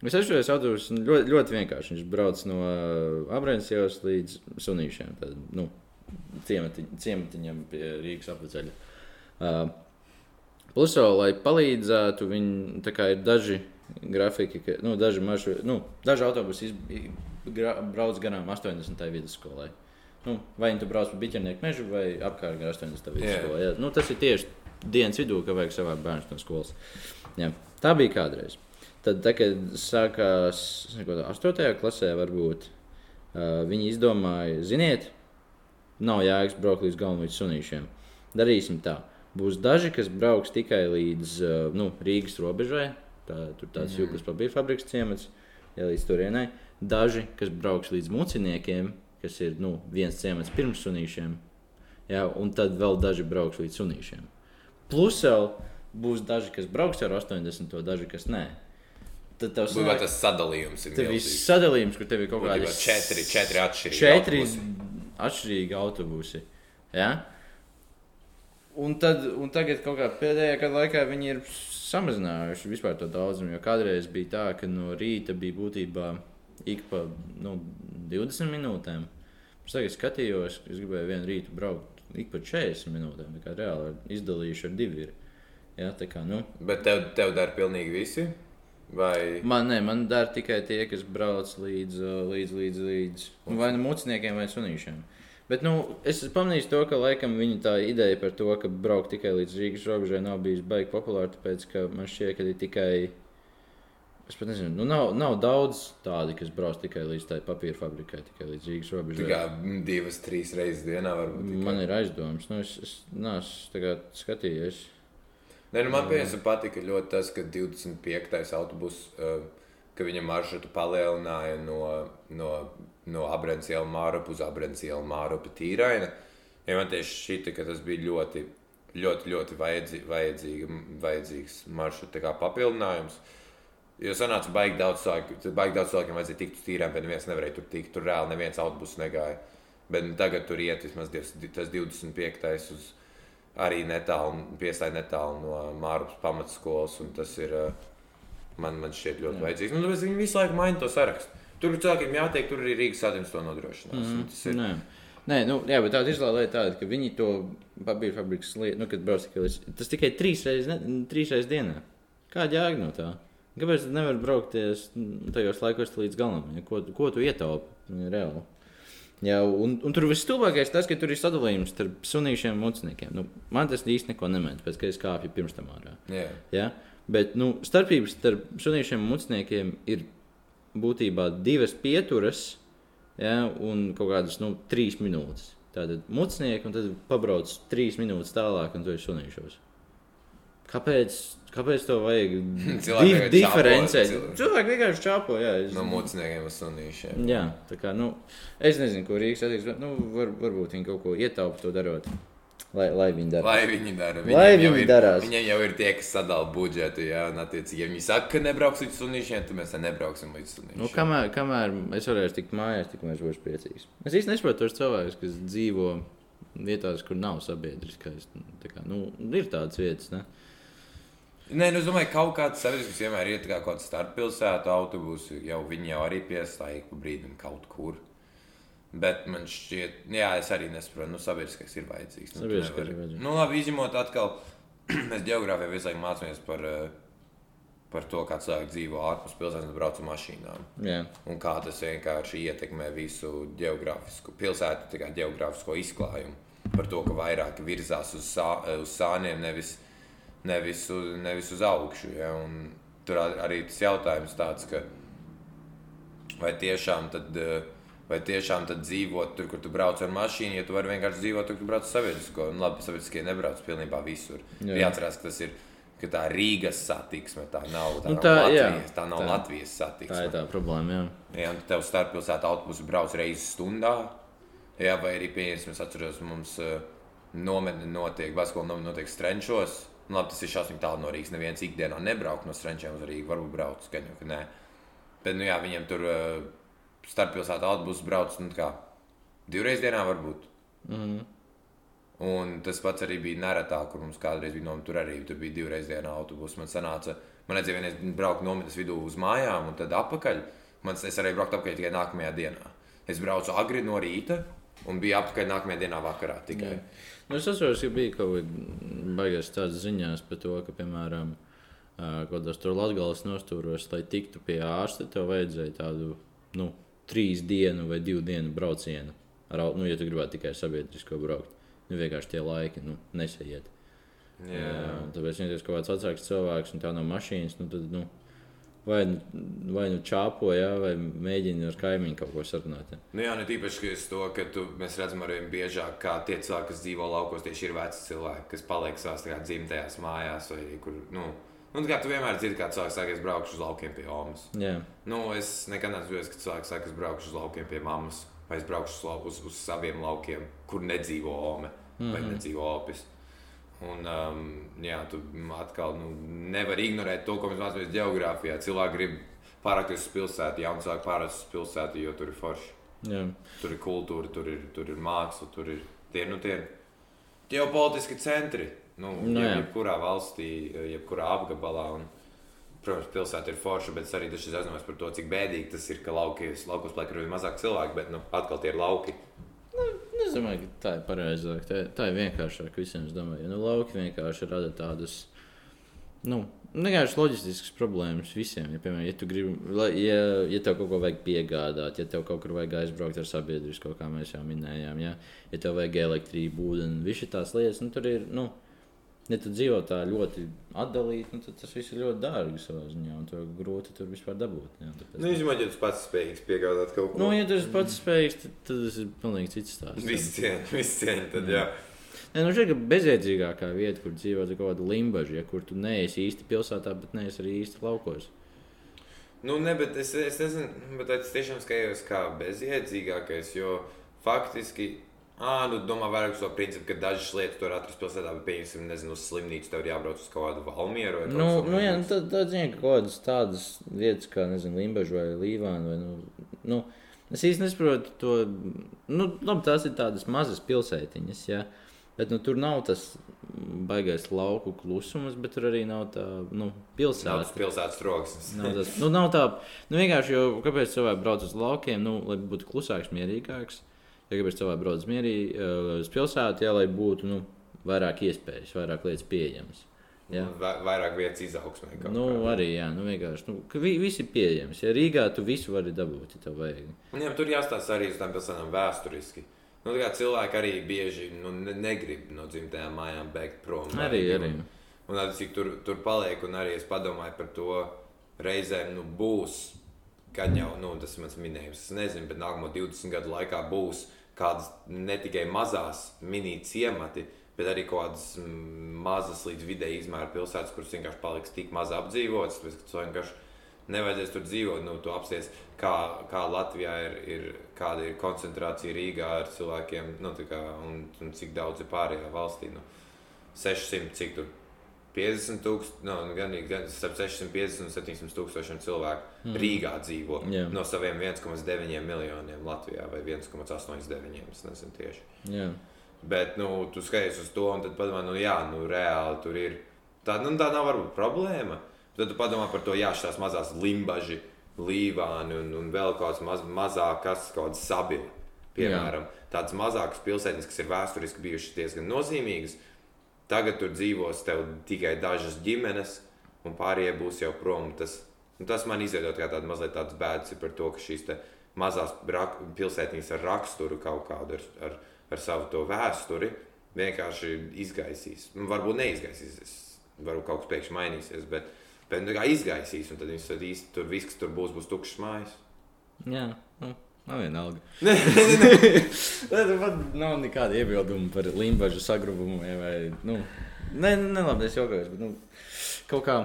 es aizjūtos autobusu ļoti, ļoti vienkārši. Viņš brauc no uh, Abrēnas līdz Sunīšiem, tad, nu, ciemati, ciematiņam pie Rīgas apceļa. Uh, Plus, lai palīdzētu, viņi ir daži grafiki, ka, nu, daži, maršu, nu, daži autobusi iz, brauc garām 80. vidusskolai. Nu, vai nu tu brauc pa biķernieku mežu vai apkārt ar 80. vidusskolai. Yeah. Nu, tas ir tieši dienas vidū, ka vajag savākt bērnus no skolas. Jā. Tā bija kādreiz. Tad, tā, kad sākās neko, 8. klasē, varbūt uh, viņi izdomāja, ziniet, nav jēgas braukt līdz galam līdz sunīšiem. Darīsim tā. Būs daži, kas brauks tikai līdz uh, nu, Rīgas robežai. Tā, tur tāds mm. jūkas papīra fabriks ciemats, ja līdz turienei. Uh, daži, kas brauks līdz muciniekiem, kas ir nu, viens ciemats pirms sunīšiem, jā, un tad vēl daži brauks līdz sunīšiem. Plus vēl būs daži, kas brauks ar 80, daži, kas nē. Tad tev sanāk, tas sadalījums ir. Tev ir sadalījums, kur tev ir kaut kādi četri, četri atšķirīgi. Četri autobusi. atšķirīgi autobusi. Ja? Un, tad, un tagad kaut kā pēdējā laikā viņi ir samazinājuši vispār to daudzumu. Jo kādreiz bija tā, ka no rīta bija būtībā ik pa nu, 20 minūtēm. Es tagad skatījos, es gribēju vienu rītu braukt ik pa 40 minūtēm. Tā kā reāli izdalījuši ar diviem. Ja, kā, nu. Bet tev, tev dara pilnīgi visi? Vai... Man, ne, man dara tikai tie, kas brauc līdz, līdz, līdz, līdz vai nu mucniekiem, vai sunīšiem. Bet nu, es pamanīju to, ka laikam viņa tā ideja par to, ka braukt tikai līdz Rīgas robežai nav bijusi baigi populāra. Tāpēc man šķiet, ka ir tikai Es pat nezinu, nu nav, nav daudz tādu, kas brauc tikai līdz tai papīra fabrikai, tikai līdz Rīgas robežai. Tikai divas, trīs reizes dienā varbūt. Tikai. Man ir aizdomas, nu es, es neesmu skatījies. Nē, nu man piemēram patika ļoti tas, ka 25. autobus, ka viņa maršrutu palielināja no, no, no Abrēnas iela Mārupa uz Abrēnas ielu Mārupa tīraina. Ja man tieši šķita, ka tas bija ļoti ļoti, ļoti vajadzī, vajadzīga, vajadzīgs maršruts kā papildinājums. Jo sanāca, baigi daudz cilvēku, baigi daudz cilvēkiem vajadzēja tikt uz tīrām, bet neviens nevarēja tur tikt. Tur reāli neviens autobus negāja. Bet nu, tagad tur iet vismaz divs- tas 25. uz arī netālu, piestāja netālu no Mārupas pamatskolas. un Tas ir uh, man, man šķiet ļoti Jā. vajadzīgs. Nu, viņi visu laiku maina to sarakstu. Tur cilvēkiem jāteikt, tur arī Rīgas sadarbības to nodrošinās. Mm. Tas ir Nē. Nē, nu, jā, bet tāda izvēle ir tāda, ka viņi to papīra fabrikas lietu, nu, kad brauc tikai līdz. Tas tikai trīs reizes, ne, trīs reizes dienā. Kāda jēga no tā? Kāpēc tu nevari braukties tajos laikos līdz galam? Ja? Ko, ko tu ietaupi reāli? Jā, un, un tur viss stulbākais tas, ka tur ir sadalījums starp sunīšiem un mucniekiem. Nu, man tas īsti neko nemēģina, pēc ka es kāpju pirms tam ārā. Jā. Ja? Bet nu, starpības starp sunīšiem un mucniekiem ir būtībā divas pieturas ja? un kaut kādas nu, trīs minūtes. Tātad mucnieki, un tad pabrauc trīs minūtes tālāk, un tu esi sunīšos. Kāpēc, kāpēc to vajag Cilvēki diferencēt? cilvēki. Cilvēki vienkārši čāpo. Jā, es, no mucniekiem un sunīšiem. jā, tā kā, nu, es nezinu, ko Rīgas attieksme, bet nu, var, varbūt viņi kaut ko ietaupa to darot. Lai, lai viņi dara. Lai viņi dara. Lai viņi darās. Viņiem jau ir tie, kas sadala budžetu. Jā, un attiecīgi, ja viņi saka, ka nebrauks līdz sunīšiem, tad mēs nebrauksim līdz sunīšiem. Nu, kamēr, kamēr es varēšu tikt mājās, tikmēr es būšu priecīgs. Es īsti nesaprotu tos cilvēkus, kas dzīvo vietās, kur nav sabiedriskais. Tā kā, nu, ir tādas vietas, ne? Nē, nu, es domāju, ka kaut kāds sabiedrisks vienmēr ir kā kaut kāds starppilsētu autobusu. Jau viņi jau arī piestāja pa brīdim kaut kur. Bet man šķiet, jā, es arī nesaprotu, nu, sabiedriskais ir vajadzīgs. Nu, nevari- ir vajadzīgs. Nu, labi, izņemot atkal, mēs geogrāfijā visu laiku mācāmies par, eh, par to, kā cilvēki dzīvo ārpus pilsētas un brauc ar mašīnām. Jā, Un kā tas vienkārši ietekmē visu geogrāfisku pilsētu, tā kā geogrāfisko izklājumu. Par to, ka vairāk virzās uz, sā, uz sāniem, nevis, nevis, uz, nevis uz augšu. Ja? Un tur ar- arī tas jautājums tāds, ka vai tiešām tad. eh, Vai tiešām tad dzīvot tur, kur tu brauc ar mašīnu, ja tu vari vienkārši dzīvot tur, kur brauc sabiedrisko? Un labi, sabiedriskie nebrauc pilnībā visur. Jā. Jā. Jāatcerās, ka tas ir ka tā Rīgas satiksme, tā nav, tā Nu nav tā, jā. Latvijas, tā nav Tā. Latvijas satiksme. tā ir tā problēma. Jā. Un tev starppilsēta autobusu brauc reizes stundā, jā, vai arī pieņemsim, es atceros, mums uh, nometne notiek, basketbola nometne notiek strenčos. Nu, labi, tas ir šausmīgi tālu no Rīgas. Neviens ikdienā nebrauc no strenčiem uz Rīgu, varbūt brauc, gan jau, ka nē. Bet, nu jā, viņiem tur uh, starppilsēta autobusu brauc, nu, kā divreiz dienā varbūt. Mm. Un tas pats arī bija Neretā, kur mums kādreiz bija nometne. Tur arī tur bija divreiz dienā autobuss. Man sanāca, man redzēja, vienreiz braukt nometnes vidū uz mājām un tad atpakaļ. Man, es arī braucu atpakaļ tikai nākamajā dienā. Es braucu agri no rīta un biju atpakaļ nākamajā dienā vakarā tikai. Jā. Nu, es atceros, ka bija kaut kāda baigās tādas ziņās par to, ka, piemēram, kaut kādos tur Latvijas nostūros, lai tiktu pie ārsta, tev vajadzēja tādu nu, trīs dienu vai divu dienu braucienu. Ar, nu, ja tu gribētu tikai sabiedrisko braukt, nu, vienkārši tie laiki nu, nesaiet. Jā. Tāpēc, ja tas ir kaut kāds vecāks cilvēks un tā no mašīnas, nu, tad nu, vai, nu- vai nu čāpo, jā, vai mēģina ar kaimiņu kaut ko sarunāt. Jā. Nu, jā, ne tīpaši es to, ka tu, mēs redzam arī biežāk, kā tie cilvēki, kas dzīvo laukos, tieši ir veci cilvēki, kas paliek kā, dzimtajās mājās. Vai, kur, nu, nu, tā kā tu vienmēr dzirdi, kā cilvēks saka, es braukšu uz laukiem pie Omas. Jā. Nu, es nekad neesmu dzirdējis, ka cilvēks saka, es braukšu uz laukiem pie mammas, vai es braukšu uz, uz, uz saviem laukiem, kur nedzīvo Ome vai mm -hmm. nedzīvo Opis. Un, um, jā, tu atkal nu, nevari ignorēt to, ko mēs mācāmies geogrāfijā. Cilvēki grib pārāk uz pilsētu, jauni cilvēki pārāk uz pilsētu, jo tur ir forši. Jā. Tur ir kultūra, tur ir, tur ir māksla, tur ir tie, nu, tie ģeopolitiski centri. Nu, Nu, nu, jā. jebkurā valstī, jebkurā apgabalā. Un, protams, pilsēta ir forša, bet es arī dažreiz aizdomājos par to, cik bēdīgi tas ir, ka laukos, laukos paliek ar vien mazāk cilvēku, bet nu, atkal tie ir lauki. Es domāju, ka tā ir pareizāk. Tā, tā ir vienkāršāk visiem. Es domāju, jo nu, lauki vienkārši rada tādas. Nu, vienkārši loģistiskas problēmas visiem. Ja, piemēram, ja, tu gribi, lai- ja, ja tev kaut ko vajag piegādāt, ja tev kaut kur vajag aizbraukt ar sabiedrisko, kā mēs jau minējām, ja, ja tev vajag elektrību, ūdeni, visas tās lietas, nu, tur ir. Nu, Ja tu dzīvo tā ļoti atdalīti, nu, tad tas viss ir ļoti dārgi savā ziņā, un tev grūti tur vispār dabūt. Jā, tāpēc, Nu, izņemot, ja tas pats spējīgs piegādāt kaut ko. nu, ja tu esi pats spējīgs, tad, tad tas ir pilnīgi cits stāsts. Viss cieņa, viss cieņa. Tad, jā. Nē, nu, šeit ir bezjēdzīgākā vieta, kur dzīvo kaut kāda limbaža, ja, kur tu neesi īsti pilsētā, bet neesi arī īsti laukos. Nu, ne, bet es, es nezinu, bet es tiešām skatījos kā bezjēdzīgākais, jo faktiski Ah, nu, domā, vairāk to principu, ka dažas lietas tur atrast pilsētā, bet, pieņemsim, nezinu, uz slimnīcu tev ir jābrauc uz kaut kādu valmieru. vai Nu, nu, jā, nu, tad, tad zinu, ka kaut kādas tādas vietas, kā, nezinu, Limbaģa vai Līvāna, vai, nu, nu, es īsti nesaprotu to, nu, labi, tās ir tādas mazas pilsētiņas, jā, bet, nu, tur nav tas baigais lauku klusums, bet tur arī nav tā, nu, pilsēta. tas pilsētas troksnis. Nav tas, nu, nav tā, nu, vienkārši, jo kāpēc cilvēki brauc uz laukiem, nu, lai būtu klusāks, mierīgāks. Ja kāpēc cilvēki brauc mierīgi uh, uz pilsētu, jā, lai būtu, nu, vairāk iespējas, vairāk lietas pieejamas. Jā. Va- Vairāk vietas izaugsmē. Nu, kā. arī, jā, nu, vienkārši, nu, vi, viss ir pieejams. Ja Rīgā tu visu vari dabūt, ja tev vajag. Un, jā, tur jāstāsta arī uz tām pilsētām vēsturiski. Nu, cilvēki arī bieži nu, ne, negrib no dzimtajām mājām bēgt prom. Arī, Vai, arī. Un, un arī cik tur, tur paliek, un arī es padomāju par to reizēm, nu, būs. Kad jau nu, tas ir mans minējums, es nezinu, bet nākamo 20 gadu laikā būs kādas ne tikai mazas mini ciemati, bet arī kaut kādas mazas līdz vidēji izmēra pilsētas, kuras vienkārši paliks tik maz apdzīvotas, ka tu vienkārši nevajadzēs tur dzīvot. Nu, tu apsies, kā, kā Latvijā ir, ir, kāda ir koncentrācija Rīgā ar cilvēkiem, nu, kā, un, un cik daudz ir pārējā valstī. Nu, 600, cik tur 50 tūkstoši, no, nu, gan, gan starp 650 un 700 tūkstošiem cilvēku mm. Rīgā dzīvo Jā. no saviem 1,9 miljoniem Latvijā vai 1,89. Es nezinu tieši. Jā. Bet, nu, tu skaties uz to, un tad padomā, nu, jā, nu, reāli tur ir. Tā, nu, tā nav varbūt problēma. Tad tu padomā par to, jā, šīs mazās limbaži, līvāni un, un vēl kaut kādas maz, mazākas, kaut kādas sabili. Piemēram, tādas mazākas pilsētas, kas ir vēsturiski bijušas diezgan nozīmīgas. Tagad tur dzīvos tikai dažas ģimenes, un pārējie būs jau prom. Tas, tas man izveido kā tādu mazliet tādas bēdas ir par to, ka šīs mazās rak- pilsētiņas ar raksturu kaut kādu, ar, ar, ar savu to vēsturi vienkārši izgaisīs. Nu, varbūt neizgaisīs, varbūt kaut kas pēkšņi mainīsies, bet, bet nu, kā izgaisīs, un tad īsti tur viss, kas tur būs, būs tukšs mājas. Jā. Nu, nav vienalga. Nē, man nav nekāda iebilduma par limbaģu sagrubumu. vai- nu, nē, nē, labi, es jokojos, bet nu, kaut kā.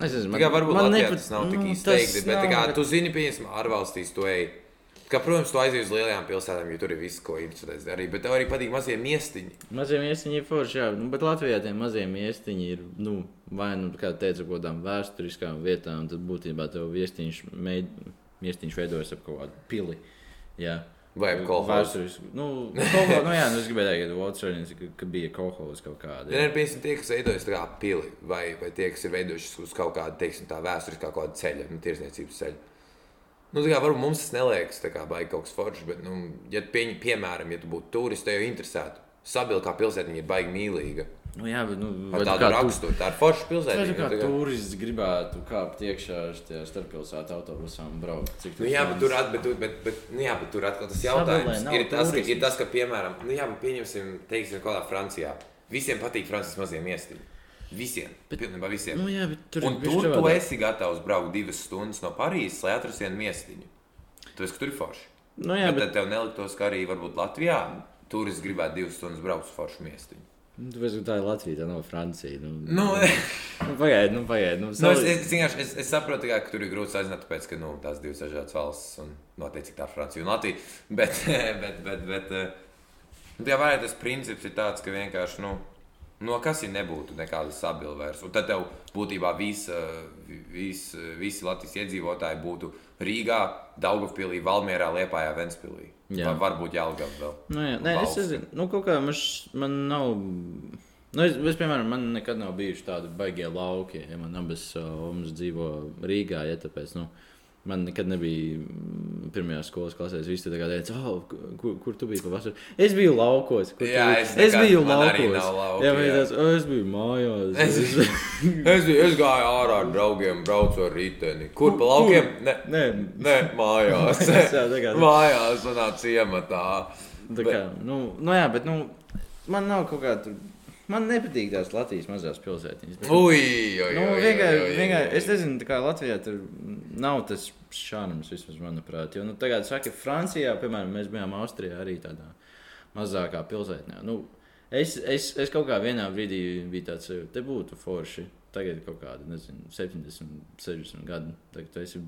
Es nezinu, Man, varbūt man nepat- tas nav tik nu, izteikti, tas bet nav, kā, bet- tu zini, pieņemsim, ārvalstīs to ej. Kā, protams, tu aizies uz lielajām pilsētām, jo tur ir viss, ko interesēs darīt. Bet tev arī patīk mazie miestiņi. Mazie miestiņi ir forši, jā, nu, bet Latvijā tie mazie miestiņi ir, nu, vai nu, kā teica, kādām vēsturiskām vietām, tad būtībā tev viestiņš, meid, miestiņš veidojas ap kaut kādu pili. Jā. Vai. Vēsturisku. Nu, kolho, nu, jā, nu, es gribēju teikt, ka Votsrēnins, ka, bija kolhoz kaut kāda. Ja nepiemēram, tie, kas veidojas tā kā pili, vai, vai tie, kas ir veidojušies uz kaut kāda, teiksim, tā vēsturiskā kaut kāda ceļa, nu, tirsniecības ceļa. Nu, kā varbūt mums tas neliekas, tā kā baigi kaut kas foršs, bet, nu, ja, pieņ, piemēram, ja tu būtu turists, tev jau interesētu. Sabila kā pilsētiņa ir baigi mīlīga. Nu, jā, bet, nu, Ar tu tādu tu- raksturu, tā ir forša tu pilsētiņa. kā kā- turists gribētu kāpt iekšā tajā starppilsētu autobusā un braukt? Cik Nu, jā, bet tur, at, bet, bet, bet, nu, jā, bet tur atkal tas jautājums ir tas, ka, ir tas, ka, piemēram, nu, jā, pieņemsim, teiksim, kādā Francijā. Visiem patīk Francijas mazie miestiņi. Visiem. Bet, Pilnībā visiem. Nu, jā, tur Un tur tu esi gatavs braukt divas stundas no Parīzes, lai atrastu vienu miestiņu. Tāpēc, ka tur ir forši. Nu, jā, bet, bet, tev neliktos, ka arī varbūt Latvijā turists gribētu divas stundas braukt uz foršu miestiņu. Nu, Tāpēc, tā ir Latvija, tā nav Francija. Nu, Nu, nu, pagaidi, nu, pagaidi. Nu, Nu, es, es, es, es saprotu, kā, ka tur ir grūti aiznākt, tāpēc, ka nu, tās divas dažādas valstis, un noteikti tā ir Francija un Latvija. Bet, bet, bet, bet nu, tā vajag tas princips ir tāds, ka vienkārši, nu, no kas ir nebūtu nekāda sabila vairs. Un tad tev būtībā visa, vis, visi Latvijas iedzīvotāji būtu Rīgā, Daugavpilī, Valmierā, Liepājā, Ventspilī. Jā. Vai varbūt Jālgava vēl. Nu, jā, nē, es valsti. nezinu, nu, kaut kā man, š, man nav. Nu, es, es, piemēram, man nekad nav bijuši tādi baigie lauki. Ja man abas omas dzīvo Rīgā, ja tāpēc, nu, man nekad nebija mm, pirmajā skolas klasē. Visi kā teica, oh, kur, kur tu biji pavasarī? Es biju laukos. Jā, es es biju laukos. lauki, jā, jā. Tas, oh, es biju mājās. Es- Es, Es, biju- es gāju ārā ar draugiem, braucu ar riteni. Kur pa laukiem? Ne, nē, Nē, mājās. Mājās, manā ciematā. Tā kā, nu, nu, jā, bet nu, man nav kaut kā tur. Man nepatīk tās Latvijas mazās pilsētiņas. bet- Ui, ui, Nu, vienkārši, vienkārši, es nezinu, kā Latvijā tur nav tas šāds, vismaz manuprāt. Jo, nu, tagad, saka, Francijā, piemēram, mēs bijām Austrijā arī tādā mazākā pilsētnē. Nu, es, es, es kaut kā vienā brīdī biju tāds, te būtu forši tagad ir kaut kādi, nezinu, 70, 60 gadi. Tagad tu esi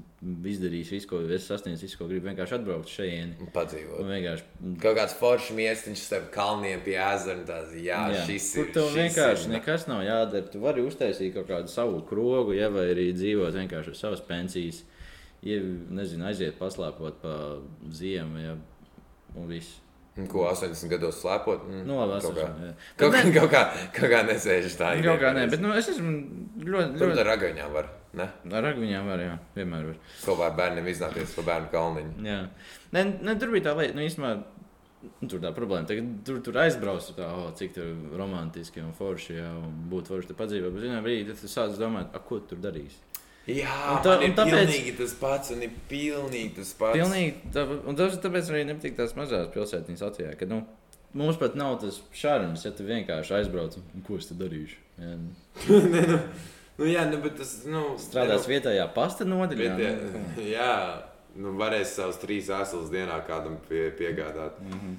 izdarījis visu, ko esi sasniedzis, visu, ko gribi vienkārši atbraukt šeit. Padzīvot. Vienkārši Kaut kāds foršs miestiņš starp kalniem pie ezera. tās, Jā, jā. šis ir. tev šis vienkārši ir- nekas nav jādara. Tu vari uztaisīt kaut kādu savu krogu, ja vai arī dzīvot vienkārši uz savas pensijas. Ja, nezinu, aiziet paslēpot pa ziemu, ja, un viss. Ko 80 gados slēpot? Mm, Nu, labi, kaut kā. Kaut kā, kaut kā, kaut kā nesēž tā. Kaut kā nē, bet nu, es esmu ļoti, Tur ļoti ar ragaņām var. Ne? ar agviņām var, jā, vienmēr var. Ko vai bērniem iznākties pa bērnu kalniņu? Jā. Ne, ne, tur bija tā lieta, nu, īstenībā, nu, tur tā problēma. Tagad, tur, tur aizbraucu, tā, oh, cik tur romantiski un forši, jā, un būtu forši te padzīvot. Bet, zinām, brīdī, tad tu sāc domāt, ko tu tur darīsi. Jā, tā- ir tāpēc- pilnīgi tas pats, un ir pilnīgi tas pats. Pilnīgi, tā, un tas tāpēc arī nepatīk tās mazās pilsētiņas Latvijā, ka, nu, mums pat nav tas šārums, ja tu vienkārši aizbrauc, un ko es te darīšu. Jā, nu, Nē, nu, nu, jā, nu, bet tas, nu, Strādās vietējā pasta nodaļā. Vietē, nu, jā, nu, varēs savus trīs asils dienā kādam pie, piegādāt. Mm. -hmm.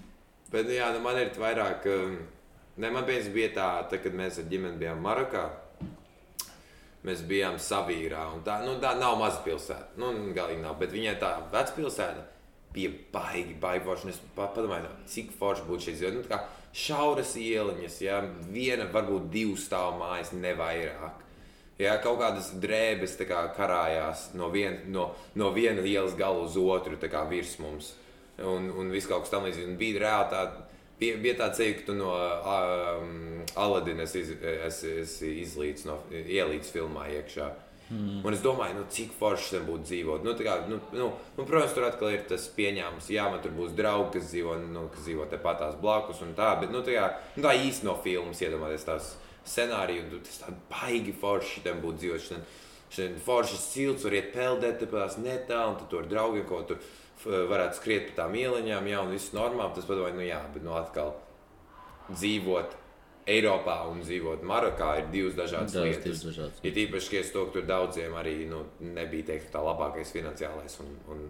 Bet, nu, jā, nu, man ir vairāk, um, ne, man bija tā, tā, kad mēs ar ģimeni bijām Marokā. Mēs bijām savīrā, tā, nu, tā nav maza pilsēta. Nu, galīgi nav, bet viņai tā veca pilsēta bija baigi, baigi forši. Es pa- padomāju, nu, cik forši būtu šis dzīvojums. Nu, kā šauras ieliņas, ja viena, varbūt divu stāvu mājas, ne vairāk. Jā, kaut kādas drēbes kā, karājās no, vien, no, no viena ielas gala uz otru kā, virs mums. Un, un viss kaut kas tamlīdzīgs. Bija reāli tāda, bija, bija tāds ceļš, ka tu no um, Aladinas esi es, es izlīdz no ielīdz filmā iekšā. Mm. Un es domāju, nu, cik forši tam būtu dzīvot. Nu, tā kā, nu, nu, nu, protams, tur atkal ir tas pieņēmums, jā, man tur būs draugi, kas dzīvo, nu, kas dzīvo tepat tās blakus un tā. Bet nu, tā, kā, nu, tā īsti no filmas iedomāties tās scenāriju, un tas tā baigi forši tam būtu dzīvot. Šitien forši silts, var iet peldēt, tāpēc netā, un tu tur ar draugiem kaut kur varētu skriet pa tām ieliņām, jā, un viss normāli. Tas padomāju, nu jā, bet nu atkal dzīvot Eiropā un dzīvot Marokā ir divas dažādas Daudz lietas. dažādas. Ir īpaši, ka to, tur daudziem arī nu, nebija teikt, tā labākais finansiālais un, un,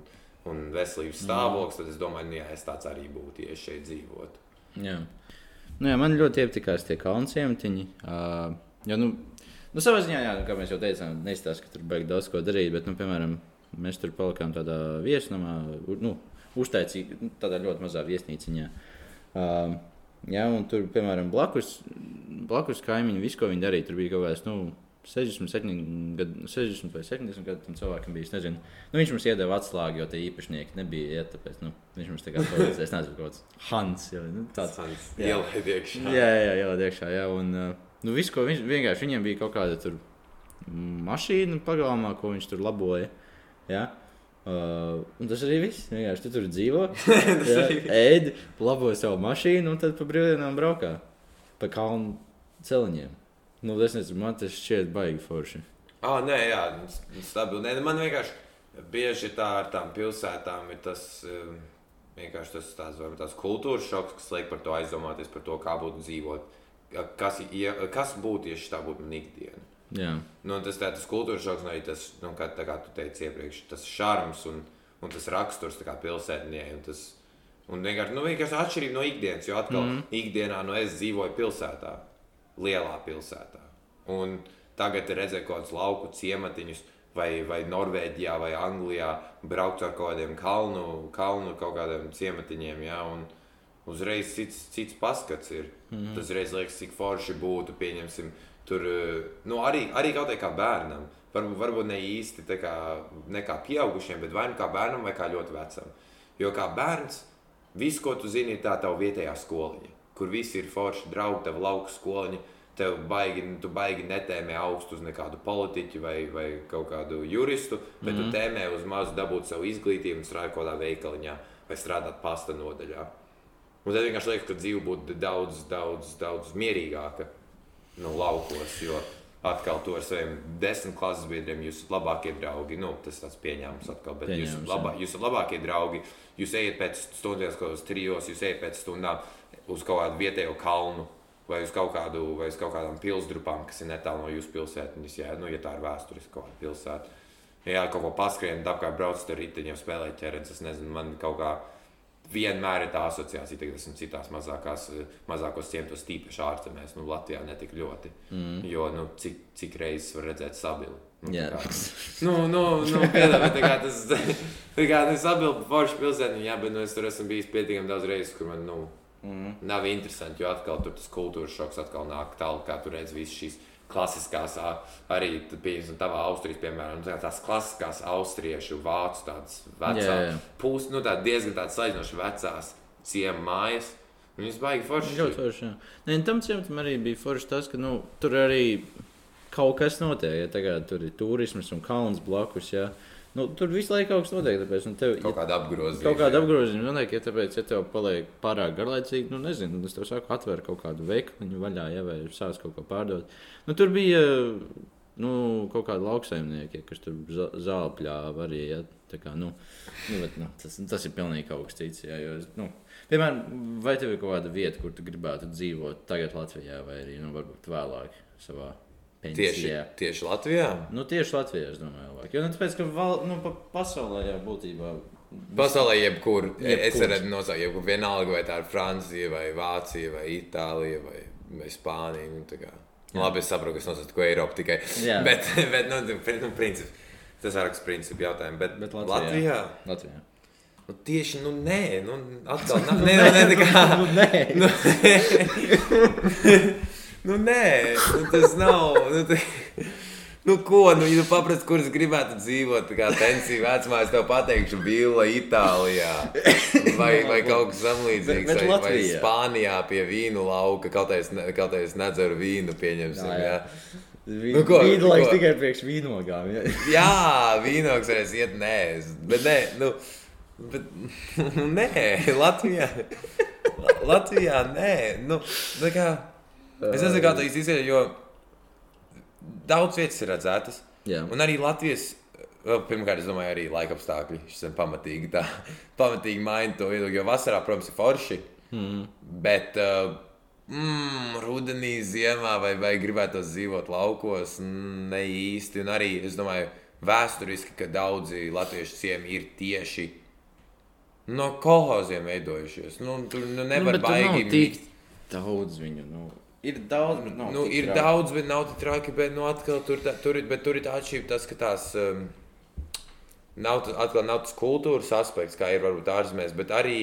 un veselības stāvoklis. Tad es domāju, nu, jā, es tāds arī būtu, ja es šeit dzīvotu. Jā. Nu, jā, man ļoti iepatikās tie kalnu ciematiņi. Uh, jo, nu, nu, savā ziņā, jā, nu, kā mēs jau teicām, neizstāsta, ka tur beigas daudz ko darīt. Bet, nu, piemēram, mēs tur palikām tādā viesnamā, nu, uztaicīgi, nu, tādā ļoti mazā viesnīciņā. Uh, jā, un tur, piemēram, blakus, blakus kaimiņi, visu, ko viņi darīja, tur bija kaut kāds, nu, 60, gadu, 60 vai 70 gadu cilvēkam bija. Nezinu. Nu, viņš mums iedeva atslēgu, jo tie īpašnieki nebija. Ja, tāpēc, nu, viņš mums tā kā palīdzēja. Es nezinu, kāds Hans. Jau, nu, tāds, Jā. Ielaid iekšā. Jā, jā, jā, iekšā. Jā, un, uh, nu, visu, ko viņš vienkārši viņam bija kaut kāda tur mašīna pagalmā, ko viņš tur laboja. Jā. Uh, un tas arī viss. Vienkārši tu tur dzīvo, jā, ēd, laboja savu mašīnu un tad pa brīvdienām braukā pa kalnu celiņiem. Nu, es nezinu, man tas šķiet baigi forši. Ah, nē, jā, stabili. Nē, man vienkārši bieži tā ar tām pilsētām ir tas. um, Vienkārši tas tāds, varbūt tās kultūras šoks, kas liek par to aizdomāties, par to, kā būtu dzīvot. Ja- Kas, ja, kas būtu, ja šī būtu mana ikdiena? Jā, Nu, tas tā, tas kultūras šoks, arī tas, nu, kā, tā kā tu teici iepriekš, tas šarms un, un tas raksturs. Un tas un vienkārši, nu, vienkārši atšķirība no ikdienas, jo atkal mm. ikdienā nu, es dzīvoju pilsētā, lielā pilsētā. Un tagad redzēju kaut kādus lauku ciematiņus. Vai, vai Norvēģijā, vai Anglijā braukt ar kaut kādiem kalnu, kalnu kaut kādiem ciematiņiem. Ja, un uzreiz cits, cits paskats ir. Mm -hmm. Tas reiz liekas, cik forši būtu, pieņemsim, tur eh, nu, arī, arī kaut kā bērnam. Varbūt, varbūt ne īsti tā kā, ne kā pieaugušiem, bet vai nu kā bērnam, vai kā ļoti vecam. Jo kā bērns, viss, ko tu zini, ir tā tā vietējā skoliņa, kur visi ir forši draugi, tev lauka skoliņa. Tev baigi, tu baigi netēmē augstu uz nekādu politiķu vai, vai kaut kādu juristu, bet mm -hmm. tu tēmē uz mazu dabūt savu izglītību un strādāt kaut kādā veikaliņā vai strādāt pasta nodaļā. Un tad vienkārši liekas, ka dzīve būtu daudz, daudz, daudz mierīgāka nu, laukos. Jo atkal to ar saviem desmit klases biedriem jūs esat labākie draugi. Nu, tas ir tāds pieņēmums atkal, bet jūs esat, Pieņēmums, labā, jūs esat labākie draugi. Jūs ejat pēc stundām, kaut kādos trijos, jūs ejat pēc stundām uz kaut kādu vietējo kalnu. Vai uz kaut, kādu, vai uz kaut kādām pilsdrupām, kas ir netālu no jūsu pilsētas. Jā, nu, ja tā ir vēsturiska kaut kāda pilsēta. Jā, kaut ko paskrienot, apkārt braucat ar riteņiem, spēlēt ķermenis. Es nezinu, man kaut kā vienmēr ir tā asociācija, ka esmu citās mazākās, mazākos ciematos, tīpaši ārzemēs. Nu, Latvijā ne tik ļoti. Mm. Jo nu, cik, cik reizes var redzēt stabilu. Nu, tā kā- Nu, nu, nu, bet tā kā tas tā kā tas atbild forši pilsētā, jā, bet nu, es tur esmu bijis pietiekami daudz reizes, kur man, nu, Mm. nav interesanti, jo atkal tur tas kultūras šoks atkal nāk tālu, kā tu redz visas šīs klasiskās, arī, piemēram, tavā Austrijas, piemēram, tā- tās klasiskās austriešu, vācu tādas vecās, pūs, nu, tā diezgan tādas salīdzinoši vecās ciema mājas. Viņas baigi forši. Ļoti forši. Nē, tam ciematam arī bija forši tas, ka nu, tur arī kaut kas notiek. Ja, tagad tur ir turisms un kalns blakus. Ja. Nu, tur visu laiku kaut kas notiek. Tāpēc, nu, tev, Kaut kāda apgrozījuma. Kaut kāda apgrozījuma notiek, ja, tāpēc, ja tev paliek pārāk garlaicīgi, nu, nezinu, tad es tev saku, atver kaut kādu veiklu vaļā, ja vai sāc kaut ko pārdot. Nu, tur bija nu, kaut kādi lauksaimnieki, kas tur zāli pļāva arī. Ja, tā kā, nu, nu, bet, nu, tas, tas ir pilnīgi kaut kas cits. Ja, jo, nu, piemēram, vai tev ir kaut kāda vieta, kur tu gribētu dzīvot tagad Latvijā, vai arī nu, varbūt vēlāk savā pensijā? tieši Latvijā. Nu, tieši Latvijā, es domāju, labāk. Jo, nu, tāpēc, ka val, nu, pa pasaulē jau būtībā. Pasaulē, jebkur, Jebkur. es redzu, nosaukt, jebkur, vienalga, vai tā ir Francija, vai Vācija, vai Itālija, vai, vai Spānija. Nu. Nu, labi, es saprotu, ka es nosaucu ko Eiropu tikai. Jā. Bet, bet nu, nu, princip, tas ir ārkārtas principu jautājums. Bet, Bet Latvijā? Latvijā. Latvijā. Nu, tieši, nu, nē, nu, atkal, nē, nē, nē, tā kā. Nu, nē. Nu, nē, nu, tas nav. Nu, tā, nu, ko, nu, ja tu paprasti, kur es gribētu dzīvot, tā kā tensija vecumā, es tev pateikšu, Vila, Itālijā. Vai, vai kaut kas tamlīdzīgs, vai, vai? Spānijā pie vīnu lauka, kaut kā es, nedzeru vīnu, pieņemsim. Jā, Jā, jā. Nu, ko- Vīna laiks ko? tikai priekš vīnogām. Ja? jā vīnogs varēs iet, nē, bet nē, nu, bet, nu, nē, Latvijā. La- Latvijā, nē, nu, tā kā. Es nezinu, kā to izdarīt, jo daudz vietas ir redzētas. Jā. Un arī Latvijas, pirmkārt, es domāju, arī laika apstākļi. Šis pamatīgi, tā, pamatīgi maina to viedokli. Jo vasarā, protams, ir forši. Mm. Bet uh, mm, rudenī, ziemā vai, vai gribētu dzīvot laukos, ne īsti. Un arī, es domāju, vēsturiski, ka daudzi latviešu ciemi ir tieši no kolhoziem veidojušies. Nu, tur nu, nevar nav baigi tik daudz viņu. Nu, ir daudz, bet nav. Nu, ir traki. daudz, bet nav tik traki. Bet, nu, atkal, tur, tā, tur, ir- bet tur ir tā atšķirība, tas, ka tās um, nav, atkal, nav tas kultūras aspekts, kā ir varbūt ārzemēs, bet arī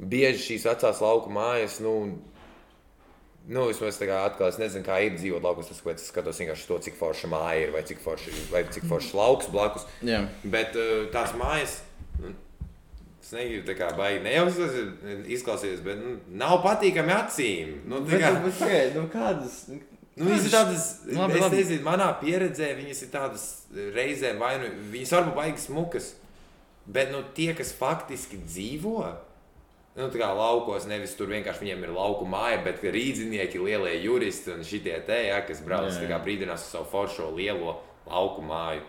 bieži šīs vecās lauku mājas. Nu, Nu, vismaz tā kā atkal es nezinu, kā ir dzīvot laukos. Tas, es skatos vienkārši to, cik forša māja ir vai cik forša vai cik foršs lauks blakus. Jā. Bet uh, tās mājas, nu, es negribu tā kā baigi nejausties, izklausīties, bet nu, nav patīkami acīm. Nu, Bet, kā- bet, bet, nu, kādas? Nu, viņas ir tādas, Labi, es labi. nezinu, manā pieredzē viņas ir tādas reizēm, vai nu viņas varbūt baigas smukas, bet nu, tie, kas faktiski dzīvo, nu, tā kā laukos, nevis tur vienkārši viņiem ir lauku māja, bet rīznieki, lielie juristi un šitie te, ja, kas brauc brīdinās uz savu foršo lielo lauku māju.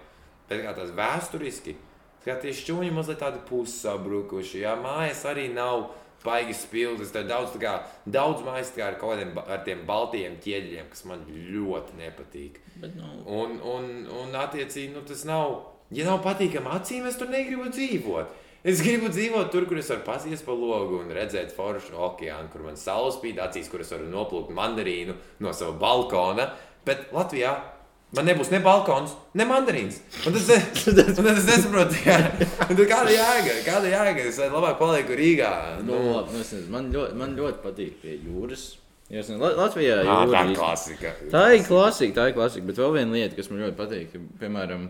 Bet kā tas vēsturiski, tā kā tie šķūņi mazliet tādi pussabrukuši, ja mājas arī nav baigi spilgtas. Tad daudz, kā, daudz mājas kā ar kaut kādiem ar tiem baltiem ķieģeļiem, kas man ļoti nepatīk. Bet, nu, Un, un, un attiecīgi, nu, tas nav. Ja nav patīkami acīm, es tur negribu dzīvot. Es gribu dzīvot tur, kur es varu pasies pa logu un redzēt foršu okeānu, kur man saule spīd acīs, kur es varu noplūkt mandarīnu no sava balkona. Bet Latvijā man nebūs ne balkons, ne mandarīns. Un tas, es nesaprotu, kāda jēga. Kāda jēga? Es labāk palieku Rīgā. nu, labi, nu, es nezinu, man, ļoti, man ļoti patīk pie jūras. Es nezinu, La- Latvijā jūra tā ir klasika. Tā ir klasika, tā ir klasika. Bet vēl viena lieta, kas man ļoti patīk, ka, piemēram,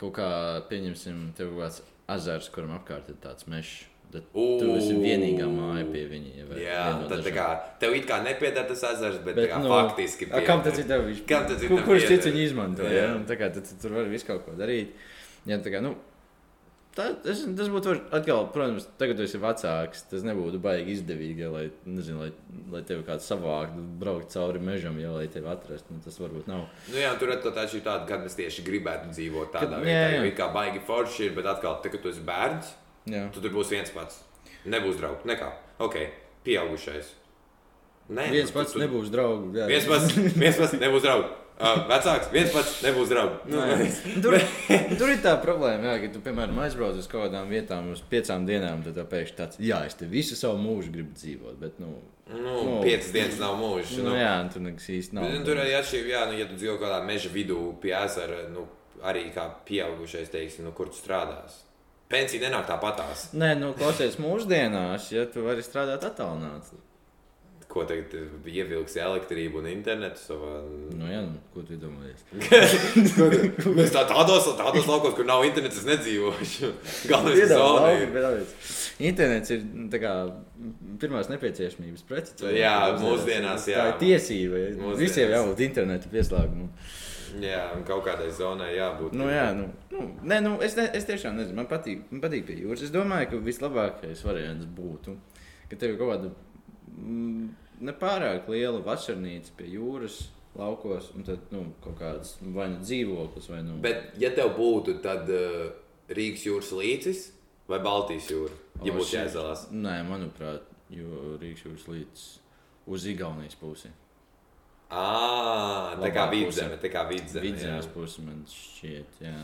kaut kā, pieņemsim, tev kāds ezers, kuram apkārt ir tāds mežs. Tad tu esi vienīgā māja pie vai Jā, no tad kā tev it kā nepieder tas ezers, bet, Bet, bet kā, nu, faktiski. a, Kam pieder. tas ir tev? Viņš, Kam tas ir Kur, tev kurš pieder? cits viņu izmanto? Jā. Jā, tā kā tad, tad tur var visu kaut ko darīt. Jā, tā kā, nu, tā, tas, tas būtu, var- atkal, protams, tagad tu esi vecāks. Tas nebūtu baigi izdevīgi, ja, lai, nezinu, lai, lai tevi kāds savāktu, braukt cauri mežam, ja, lai tevi atrastu. Nu, tas varbūt nav. Nu, jā, tur ir tā tā tāda, kad mēs tieši gribētu dzīvot tādā it kā baigi forši ir, bet atkal, tā, kad tu esi bērns, Jā. tu tur būsi viens pats. Nebūs draugs. Nekā. Ok, pieaugušais. Nē, Viens nu, pats tu, nebūs draugs. jā. Viens pats, viens pats nebūs draugs. Uh, vecāks, viens pats nebūs draugs. Nu. Tur, tur ir tā problēma, jā, ka tu, piemēram, aizbrauc uz kaut kādām vietām uz piecām dienām, tad tev pēkšņi tāds, jā, es te visu savu mūžu gribu dzīvot. Bet, nu, nu, Nu. piecas dienas nav mūžs. nu, Nu, jā, tur nekas īsti nav. Bet, nu, tur arī atšķirība, jā, nu, ja tu dzīvo kaut kādā meža vidū pie ezera, nu, arī kā pieaugušais, teiksim, nu, kur tu strādās. Pensija nenāk tāpatās. Nē, nu, klausies, mūsdienās, ja tu vari strādāt attālināti. Ko tagad ievilksi elektrību un internetu savā. Nu, jā, nu, ko tu domājies? Mēs tā, tādos, tādos laukos, kur nav internets, es nedzīvošu. Galvenais ir Piedāvā, zona. lauki, ir. piedāvājies. Internets ir nu, tā kā, pirmās nepieciešamības prece. cilvēkam, Jā, mūsdienās, jā. Tā ir tiesība. Mūsdienās. Visiem jābūt internetu pieslēgumam. Jā, un kaut kādai zonai jābūt. Nu, jā, nu, nu, nē, nu, es, ne, es tiešām nezinu, man patīk, man patīk pie jūras. Es domāju, ka vislabākais variants būtu, ka tev ir kaut kāda mm, nepārāk liela vasarnīca pie jūras laukos, un tad nu, kaut kāds vai nu dzīvoklis, vai nu Bet, ja tev būtu, tad uh, Rīgas jūras līcis vai Baltijas jūra? Ja O, būtu shit. jāizvēlās. Nē, manuprāt, jo Rīgas jūras līdz uz Igaunijas pusi. Ah, tā kā vidzeme, tā kā vidzeme. Vidzemes jā. pusi man šķiet, jā.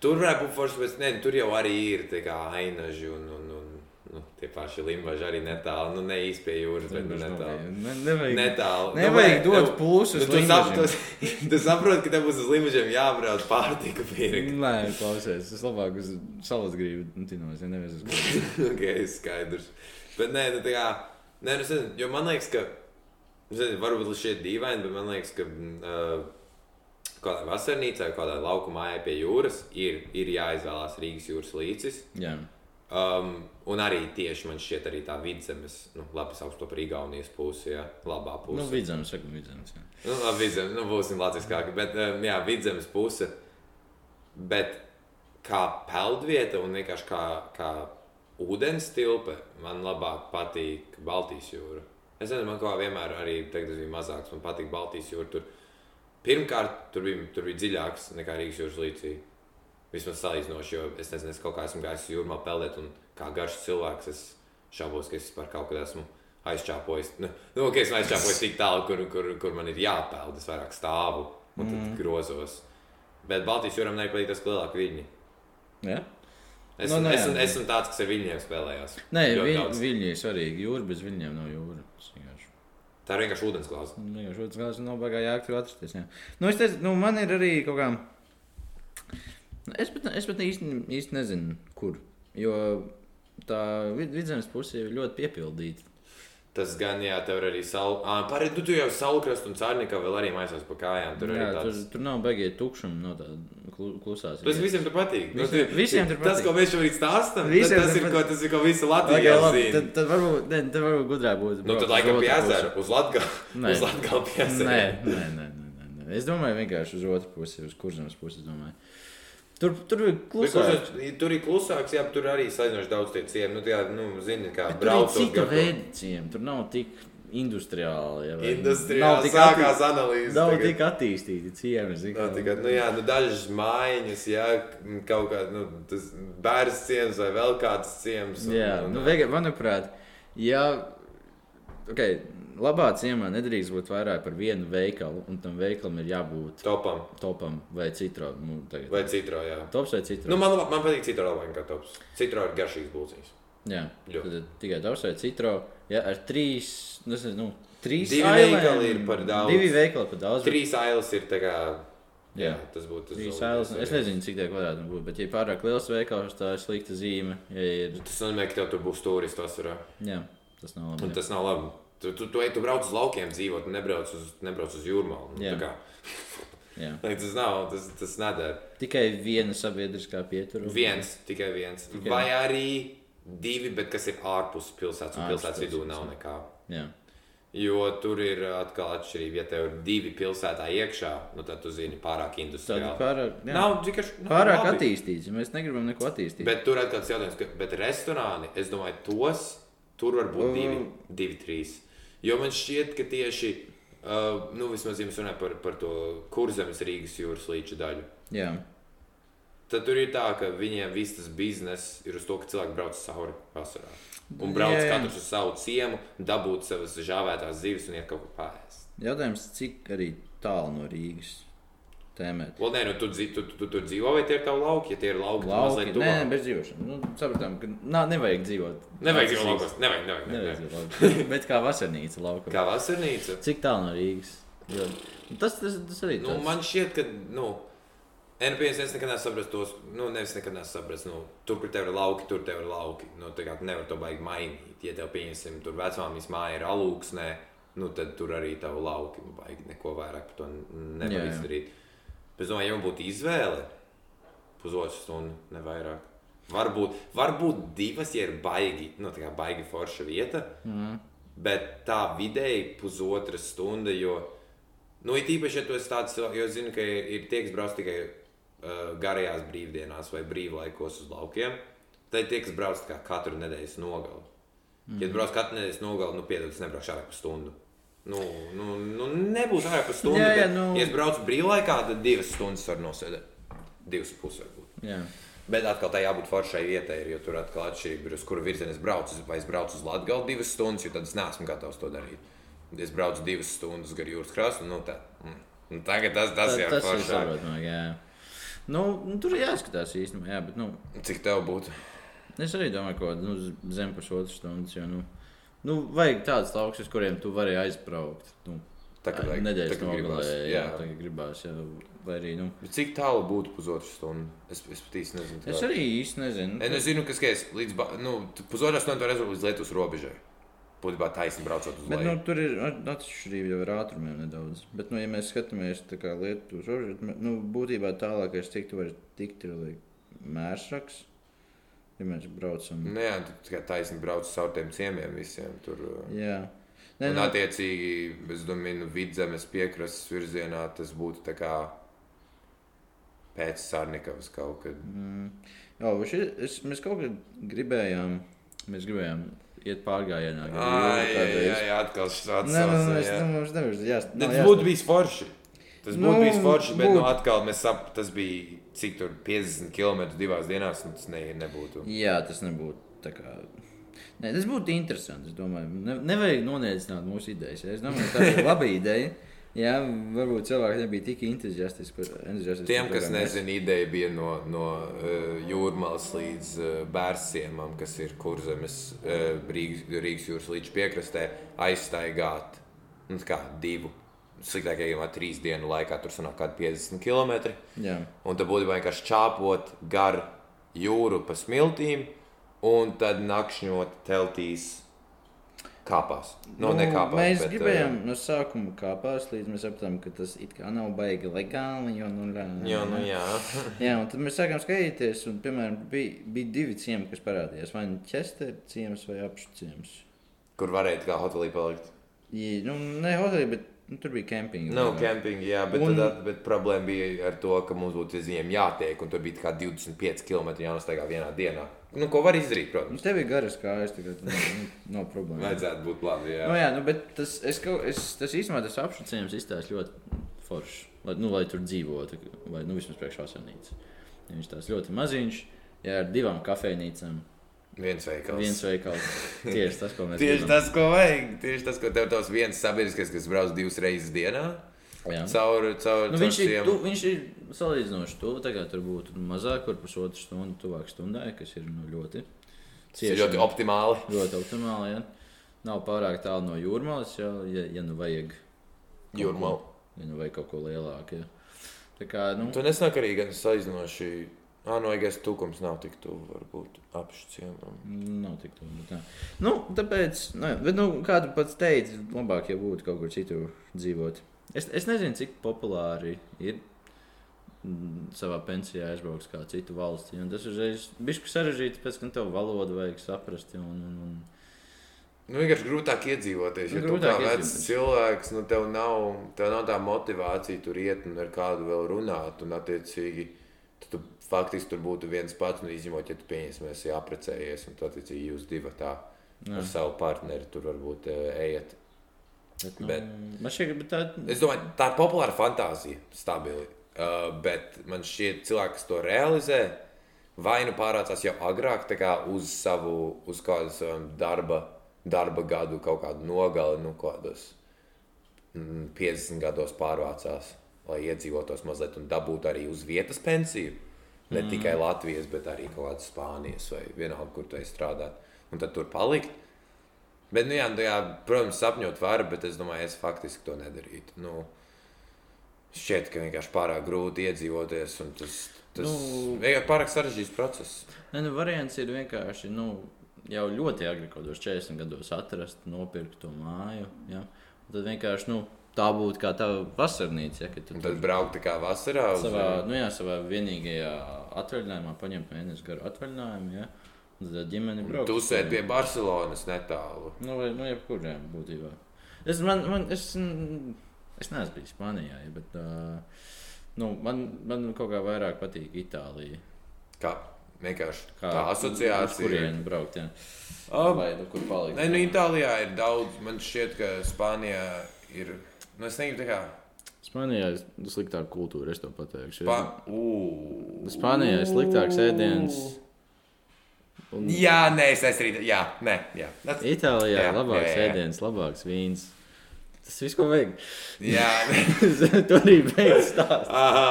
Tur varētu būt forši, bet ne, tur jau arī ir tā kā ainaži un, un, un nu, tie paši limbaži arī netālu. Nu, ne īsti pie jūras, bet nu, netālu. Ne, nevajag, Netālu. nevajag Nu, dot nu, pūsu uz nu, tu, sap, tu, tu saproti, ka tev būs uz limbažiem jābrauc pārtika pirkt. Nē, klausies, es labāk uz salas gribu, nu, tinos, ja nevis uz kuģi. ok, skaidrs. Bet nē, nu, tā kā, nē, nu, es nezinu, jo man liekas, ka, es nezinu, varbūt tas šķiet dīvaini, bet man liekas, ka uh, kādai vasarnīcai, kādai lauku mājai pie jūras ir, ir jāizvēlās Rīgas jūras līcis. Jā, Um, un arī tieši man šķiet, arī tā vidzemes, nu, labi, sauc to par Igaunijas pusi, jā, labā pusē. nu, vidzemes, saka, vidzemes. Jā. Nu, labi, vidzemes, nu, būsim latviskāki, bet, um, jā, vidzemes puse. Bet kā peldvieta un vienkārši kā, kā ūdens tilpe, man labāk patīk Baltijas jūra. Es nezinu, man kā vienmēr arī, tagad es biju mazāks, man patīk Baltijas jūra. Tur, pirmkārt, tur bija, tur bija dziļāks nekā Rīgas jūras līcī. Vismaz salīdzinoši, jo es nezinu, es kaut kā esmu gājis jūrmā peldēt, un kā garš cilvēks, es šaubos, ka es vispār kaut kad esmu aizčāpojis. Nu, nu okay, esmu aizčāpojis tik tālu, kur, kur, kur man ir jāpeld, es vairāk stāvu un mm. grozos. Bet Baltijas jūram nepatīk tas, ka lielāka viņi. Jā? Es, Nu, nu, nē, esmu, jā. esmu tāds, kas ar viņiem spēlējās. Nē, viņ, viņi ir svarīgi. Jūra bez viņiem nav jūra. Tā ir vienkārši ūdens glāze. Nu, Vienkārši otrs gals nav baigā jāk tur atrasties. Jā. Nu, es teicu, nu, man ir arī kaut kā. Es pat, es pat īsti, īsti nezinu, kur. Jo tā vid- vidzemes puse ir ļoti piepildīta. Tas gan, jā, tev arī saule. Ah, Pārējais, tu, tu jau saulekrast un cārnikā vēl arī maisās pa kājām. Tur Jā, arī tur, tāds. tur nav baigie tukšumi no tādas klusās. Tas visiem tur patīk. Nu, Visiem- tu- visiem tur Tas, patīk. ko mēs šobrīd stāstām, Visiem tas, tas, ir, patīk. ko, tas ir ko visa Latvija Okay, labi, tad, tad varbūt, ne, tad varbūt gudrāk būtu. Nu, tad laikam pie ezera, uz Latgala. Uz Latgala pie ezera. Nē, nē, nē, nē, nē. Es domāju, vienkārši uz otru pusi, uz kurzemes pusi. domāju. Tur, tur ir Bet, klusāk. kurš- Tur ir klusāks, jā, tur arī salīdzinoši daudz tie ciemi. Nu, tie, nu, zini, kā Bet Tur ir braucot cita veida ciem. Tur nav tik industriāli. Ja, Industrijā nav tik sākās analīzes. Nav tagad. tik attīstīti ciemi. zini, Nav kā- tikai, nu, jā, nu, dažas mājiņas, jā, kaut kāda, nu, tas bērns ciems vai vēl kāds ciems. un- Jā, un- nu, vega, manuprāt, ja okay, labā ciemā nedrīkst būt vairāk par vienu veikalu, un tam veikalam ir jābūt Topam topam vai citro. Nu, tagad. vai citro, jā. Tops vai citro? Nu, man, man patīk citro labāk nekā tops. Citro ir garšīgs būcīs. Jā, Ļoti. tad tikai tops vai citro. Ja, ar trīs, nu, nezinu, trīs Divi ailēm- veikali ir par daudz. Divi veikali par daudz. Trīs ailes ir tā kā, jā, Jā. tas būtu tas. Labākais ailes. Es nezinu, cik tie kvadrāti būtu, bet, ja ir pārāk liels veikals, tā ir slikta zīme. Ja ir, Tas nozīmē, ka tev tur būs turisti vasarā. jā, tas nav labi. Un tas nav labi. Tu, tu, tu, tu brauc uz laukiem dzīvot, un nebrauc uz, nebrauc uz jūrmālu. Nu, kā, Jā. tas nav, tas, tas nedara. Tikai viena sabiedriskā pietura. Viens, tikai viens. Tikai. Vai arī divi, bet kas ir ārpus pilsētas, un pilsētas vidū nav nekā. Jā. Jo tur ir atkal atšķirība. Ja tev ir divi pilsētā iekšā, nu, tad tu zini, pārāk industriāli. pārāk, jā. Nav tikai pārāk attīstīts. ja Mēs negribam neko attīstīt. Bet tur atkal tas jautājums, ka bet restorāni, es domāju, tos tur var būt Uh. divi, divi, trīs. Jo man šķiet, ka tieši, uh, nu, vismaz, ja mēs runājam par, par to kurzemes Rīgas jūras līča daļu, Jā. tad tur ir tā, ka viņiem viss tas bizness ir uz to, ka cilvēki brauc cauri vasarā. un brauc Jā, jā. katrs uz savu ciemu, dabūt savas žāvētās zivis un iet kaut ko pāriest. Jautājums, cik arī tālu no Rīgas tēmēt? Vēl nē, nu, tu, tu, tu, tu tur dzīvo, vai tie ir tavi lauki? Ja tie ir lauki, Lauki, mazliet nē, tuvāk. bez dzīvošanas. Nu, sapratām, ka nā, nevajag dzīvot. Nevajag dzīvot laukos. Nevajag, nevajag. Nevajag nevajag. laukos. Bet kā vasarnīca laukā. Kā vasarnīca? Cik tālu no Rīgas? Jo, nu, tas, tas, tas arī Nu, tāds. man šķiet, ka. Nu, NPS es nekad nesaprotu tos, nu, nevis nekad nesaprotu. Nu, tur, kur tev ir lauki, tur tev ir lauki. Nu, tā kā tu nevari to baigi mainīt. Ja tev, pieņemsim, tur vecmāmiņas māja ir alūksnē, nu, tad tur arī tavu lauki. Nu, baigi neko vairāk par to nevar Jā, jā. Bet, domāju, ja man būtu izvēle, pusotru stundu, ne vairāk. Varbūt, varbūt divas, ja ir baigi, nu, tā kā baigi forša vieta. Mm. Bet tā vidēji pusotra stunda, jo, nu, it īpaši, ja tu esi tāds, jo zinu, ka ir, ir tie, kas brauc tikai uh, garajās brīvdienās vai brīvlaikos uz laukiem, tad tie, kas brauc kā katru nedēļas nogali. Mm. Ja tu brauc katru nedēļas nogali, nu, piedod, es nebraukšu ārāk par stundu. Nu, nu, nu nebūs ārāk par stundu. Jā, jā, nu- Ja es braucu brīvlaikā, tad divas stundas var nosēdēt. Divas puses varbūt. Jā. Bet atkal tā jābūt foršai vietai, jo tur atkal atšķirība ir, uz kuru virzienu es braucu. Vai es braucu uz Latviju divas stundas, jo tad es neesmu gatavs to darīt. Es braucu divas stundas gar jūras krastu, nu tā. Mm. Nu, tagad tas, tas, jau ir tas ir foršāk. jā. Nu, nu, tur jāskatās īstenībā, jā, bet, nu, Cik tev būtu? es arī domāju, ka nu, zem pusotras stundas, jo, nu, nu, vajag tādas lauks, uz kuriem tu vari aizbraukt. Nu, Tā kā vajag- nedēļas nogalē, jā, jā. tagad gribās, jā, arī, nu, Bet Cik tālu būtu pusotru stundu? Es, es pat īsti nezinu. es arī īsti nezinu. Es zinu, kas ir līdz nu, pusotru stundu var aizbraukt līdz Lietuvas robežai. Būtībā taisni braucot uz Bet, leju. nu, tur ir at- atšķirība jau ar ātrumiem nedaudz. Bet, nu, ja mēs skatāmies tā kā Lietuvas robežu, nu, būtībā tālākais, cik tu vari tikt, ir mērsraks. Ja mēs braucam. Nu, jā, tu tikai taisni brauc caur tiem ciemiem visiem. Tur, uh, Jā. Nē, Un, nu, attiecīgi, es domāju, nu, vidzemes piekrastes virzienā tas būtu tā kā pēc Sārnikavas kaut kad. mm, jā, šī, es, mēs kaut kad gribējām, mēs gribējām iet pārgājienā. jūru Ai, jā, kādreiz. jā, jā, atkal Nē, nu, mēs, jā. nu, mums nevar, jā, Tas jāstāv. būtu bijis forši. Tas Nu, būtu bijis forši, bet būtu. nu, atkal mēs saprotam, tas bija cik tur 50 km divās dienās, un tas ne, nebūtu. Jā, tas nebūtu tā kā. Nē, tas būtu interesanti. Es domāju, ne, nevajag noniedzināt mūsu idejas. ja. Es domāju, tā ir laba ideja. Jā, varbūt cilvēki nebija tik entuziastiski. par- entuziastiski Tiem, par kas nezina, ideja bija no, no uh, jūrmālas līdz uh, bērnsiemam, kas ir kurzemes uh, Rīgas, Rīgas jūras līdz piekrastē, aizstaigāt nu, kā divu. Sliktākajā gadījumā trīs dienu laikā tur sanāk kaut kādi 50 km. Jā, Un tad būtu vienkārši čāpot gar jūru pa smiltīm, un tad nakšņot teltīs kāpās. No, nu, nekāpās. mēs bet, gribējām no sākuma kāpās, līdz mēs sapratām, ka tas it kā nav baigi legāli. Jo, nu, Uh, jā, nu jā. jā, un tad mēs sākām skatīties, un, piemēram, bija, bija divi ciemi, kas parādījās. Vai nu ķester ciems vai apšu ciems. Kur varēja kā hotelī palikt. Jā, nu, ne hotelī, bet nu, tur bija kempinga. Nav camping, jā, bet, Un- tad, bet problēma bija ar to, ka mums būtu uz viņiem jātiek, un tur bija kā 25 km jānostaigā vienā dienā. Nu, ko var izdarīt, Nu, protams. tev ir garas kājas, tagad nu, nu, nav problēma. Vajadzētu būt labi. Jā. Nu, jā, nu, bet tas, es, es, tas īstenībā tas apšucējums izstāsta ļoti forši. Lai, nu, lai tur dzīvotu, vai nu, vismaz priekšā vasarnīca. Viņš tās ļoti maziņš, jā, ar divām kafejnīcām. Viens veikals. Viens veikals. Tieši tas, ko mēs Tieši gribam. tas, ko vajag. Tieši tas, ko tev tos viens sabiedriskais, kas brauc divas reizes dienā. Jā. Caur, caur, Nu, caur viņš, ir, šiem- tu, viņš ir salīdzinoši tuvu. Tagad tur būtu mazāk, kur pusotru stundu tuvāk stundai, kas ir nu, ļoti Tas ir ļoti optimāli. ļoti optimāli. Ja? Nav pārāk tālu no jūrmālas, ja, ja, ja nu vajag. ko- Ja nu vajag kaut ko lielāku. Ja. Tā kā, nu, Tu nesnāk arī gan salīdzinoši. Ah, no Egejas tūkums nav tik tuvu, varbūt apšķiemam. Nav tik tuvu. tā. Nu, tāpēc, nu, bet, nu, kā tu pats teici, labāk jau būtu kaut kur citur dzīvot. Es, es nezinu, cik populāri ir mm, savā pensijā aizbraukt kā citu valsti. Tas uzreiz bija sarežģīti, pēc tam tev valodu vajag saprast. Un, un, un, Nu, vienkārši grūtāk iedzīvoties. Ja Nu, tu grūtāk kā vecs cilvēks, nu, tev nav, tev nav tā motivācija tur iet un ar kādu vēl runāt. Un, attiecīgi, faktiski tur būtu viens pats, nu, izņemot, ja tu pieņemsi, esi apprecējies. Un, tad, attiecīgi, jūs divi tā Jā. ar savu partneri tur varbūt eh, ejat. bet, nu, Bet- man šķiet, tā Es domāju, tā ir populāra fantāzija, stabili. Uh, bet man šķiet, cilvēki, kas to realizē, vai nu pārācās jau agrāk tā kā uz savu, uz kādu savu darba, darba gadu, kaut kādu nogali, nu, kādos mm, 50 gados pārvācās, lai iedzīvotos mazliet un dabūtu arī uz vietas pensiju. Ne mm. tikai Latvijas, bet arī kaut kādas Spānijas vai vienalga, kur tu strādāt. Un tad tur palikt. Bet, nu, jā, nu, jā, protams, sapņot var, bet es domāju, es faktiski to nedarītu. Nu, šķiet, ka vienkārši pārāk grūti iedzīvoties, tas, tas Nu- vienkārši pārāk sarežģīts process. Ne, nu, variants ir vienkārši nu, jau ļoti agri, kaut kādos 40 gados atrast, nopirkt to māju. Ja? Un Tad vienkārši nu, tā būtu kā tā vasarnīca. Ja, Un tad braukt kā vasarā uz savā, nu, jā, savā vienīgajā atvaļinājumā paņemt mēnesi garu atvaļinājumu. Ja? Tad ģimene brauc. Tu sēdi pie Barcelonas netālu. Nu, vai nu, jebkurā būtībā. Es, man, man, es, es neesmu bijis Spānijā, bet uh, nu, man, man kaut kā vairāk patīk Itālija. Kā vienkārši Kā, tā asociācija. kurieni braukt? Jā. Um, Vai nu, kur palikt? Nē, nu, Itālijā ir daudz. Man šķiet, ka Spānijā ir. Nu, es negribu tā kā. Spānijā ir sliktāka kultūra, es to pateikšu. Spā... Ū. Spānijā ir sliktāks ēdiens. Un Jā, nē, es arī. Jā, nē, jā. Tas... Itālijā Jā, labāks jā, jā. ēdiens, labāks vīns. Tas viss, ko vajag. jā. Tur arī beigas stāsts. Aha.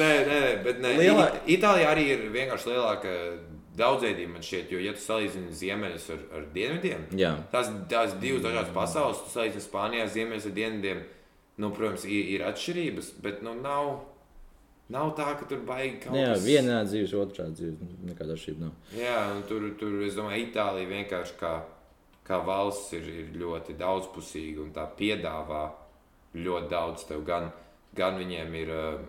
Nē, nē, bet nē. Lielā... Itālijā arī ir vienkārši lielāka daudzveidība, man šķiet, jo, ja tu salīdzini ziemeļus ar, ar dienvidiem, Jā, tās, tās divas dažādas pasaules, tu salīdzini Spānijā ziemeļus ar dienvidiem, nu, protams, ir, ir atšķirības, bet, nu, nav, nav tā, ka tur baigi kaut jā kas. vienā dzīves, otrā dzīves. Nekāda atšķirība nav. Jā, tur, tur, es domāju, Itālija vienkārši kā, kā valsts ir, ir ļoti daudzpusīga un tā piedāvā ļoti daudz tev. Gan, gan viņiem ir uh,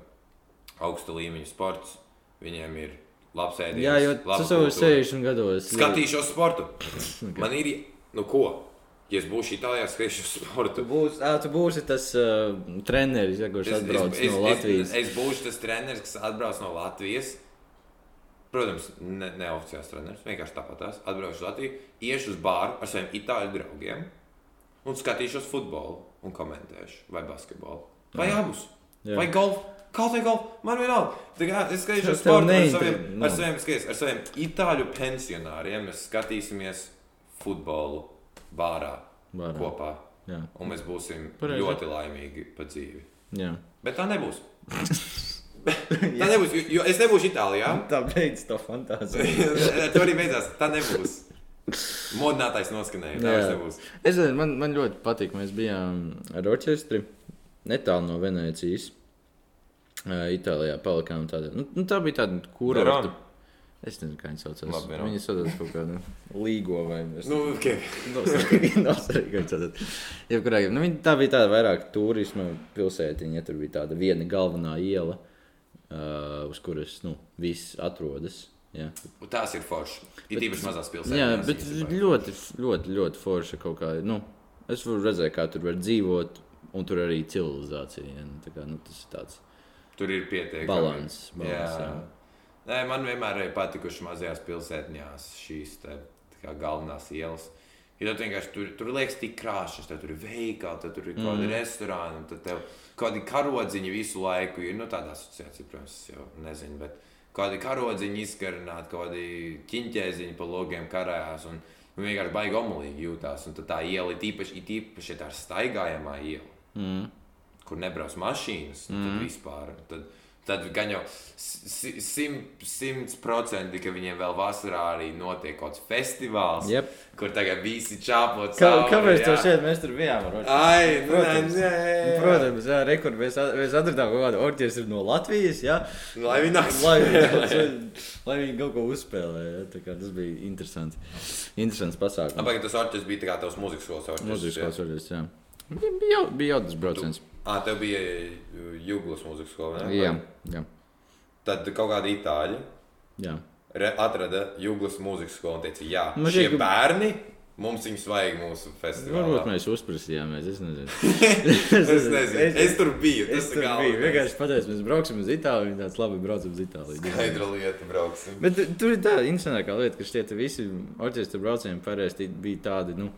augsta līmeņa sports, viņiem ir labs ēdiens. Jā, laba tas jau ir kultūra. 60 gados. Skatīšos sportu. Man ir, nu ko, ja es būšu Itālijā, skatīšos sportu. Tu būsi, ā, tu būsi tas uh, treneris, ja, kurš atbrauc no Latvijas. Es, es būšu tas treneris, kas atbrauc no Latvijas. Protams, ne, neoficiāls treneris. Vienkārši tāpat tās. Atbraukšu uz Latviju, iešu uz bāru ar saviem itāļu draugiem un skatīšos futbolu un komentēšu vai basketbolu. Vai abus. Jā. Vai golfu. Kaut vai golfu. Man vienalga. Kā Es skatīšos sportu ar saviem, nu. ar saviem, skaties, ar saviem itāļu pensionāriem. Mēs skatīsimies futbolu bārā Bārā. kopā. Jā, Un mēs būsim Pareizi. ļoti laimīgi pa dzīvi. jā. Bet tā nebūs. tā nebūs, jo- es nebūšu Itālijā. Tā beidz to fantāziju. Tur arī beidzās. Tā nebūs. Modinātais noskanēja. Tā nebūs. Es nezinu, man, man ļoti patīk. Mēs bijām ar orķestri netālu no Venecijas. Itālijā palikām tādā. Nu, nu, tā bija tāda kurorta. Verona? Es nezinu, kā viņi saucās. Labi, Verona. Viņi saucās kaut kādu līgo vai Nu, okay. Tātad. Jebkurā nu, viņa- tā bija tāda vairāk turisma pilsētiņa. ja Tur bija tāda viena galvenā iela, uh, uz kuras nu, viss atrodas. Ja. Tās ir foršas. Ir īpaši mazās pilsētās. Jā, bet ļoti, ļoti, ļoti forša kaut kā. Nu, es varu redzēt, kā tur var dzīvot, un tur arī civilizācija. Ja. Nu, tā kā, nu, tas ir tāds Tur ir pietiekami. balans. Jā. balans jā. Nē, man vienmēr ir patikušas mazajās pilsētņās šīs te, kā galvenās ielas. Ja tu vienkārši tur, tur liekas, tik krāšņs, tad tur ir veikali, tad tur ir kaut kādi mm. restorāni, un tad tev kaut kādi karodziņi visu laiku ir. Nu, tāda asociācija, protams, jau nezinu, bet kādi karodziņi izkarināti, kādi ķiņķēziņi pa logiem karājās. Un, un vienkārši baigi omulīgi jūtās. Un tā iela ir īpaši, īpaši tā staigājamā iela Mm. kur nebrauc mašīnas, mm. tad vispār. Tad, tad gan jau si- simt simt procenti, ka viņiem vēl vasarā arī notiek kaut kāds festivāls, Jep. kur tagad visi čāpo Kā, cauri, kāpēc jā. to šeit mēs tur bijām? orķestri? Ai, nu, Protams. nē, nē, nē. Protams, jā, rekur, mēs, mēs atradām kaut kādu orķestri no Latvijas. Jā. Lai viņi nāk lai, lai, lai viņi kaut ko uzspēlē. Kā Tas bija interesants. Interesants pasākums. Apakaļ tas orķestris bija kā tavs mūzikas skolas orķestris. Mūzikas jā? klausīties, jā. Bija, bija, jau, bija jau Ā, tev bija Jūglas mūzikas skola? Jā, jā, Tad kaut kādi itāļi jā. atrada Jūglas mūzikas skolu un teica, jā, Man šie ka- bērni, mums viņus vajag mūsu festivālā. Varbūt mēs uzprasījāmies. Es nezinu. Es nezinu, es tur biju. Es tur ir biju. Vienkārši pateicu, mēs brauksim uz Itāliju. Viņa tāds labi braucam uz Itāliju. Skaidra lieta, brauksim. Bet tu- tur ir tāda interesantākā lieta, ka šie visi orķestra braucieni parasti bija tādi. Nu,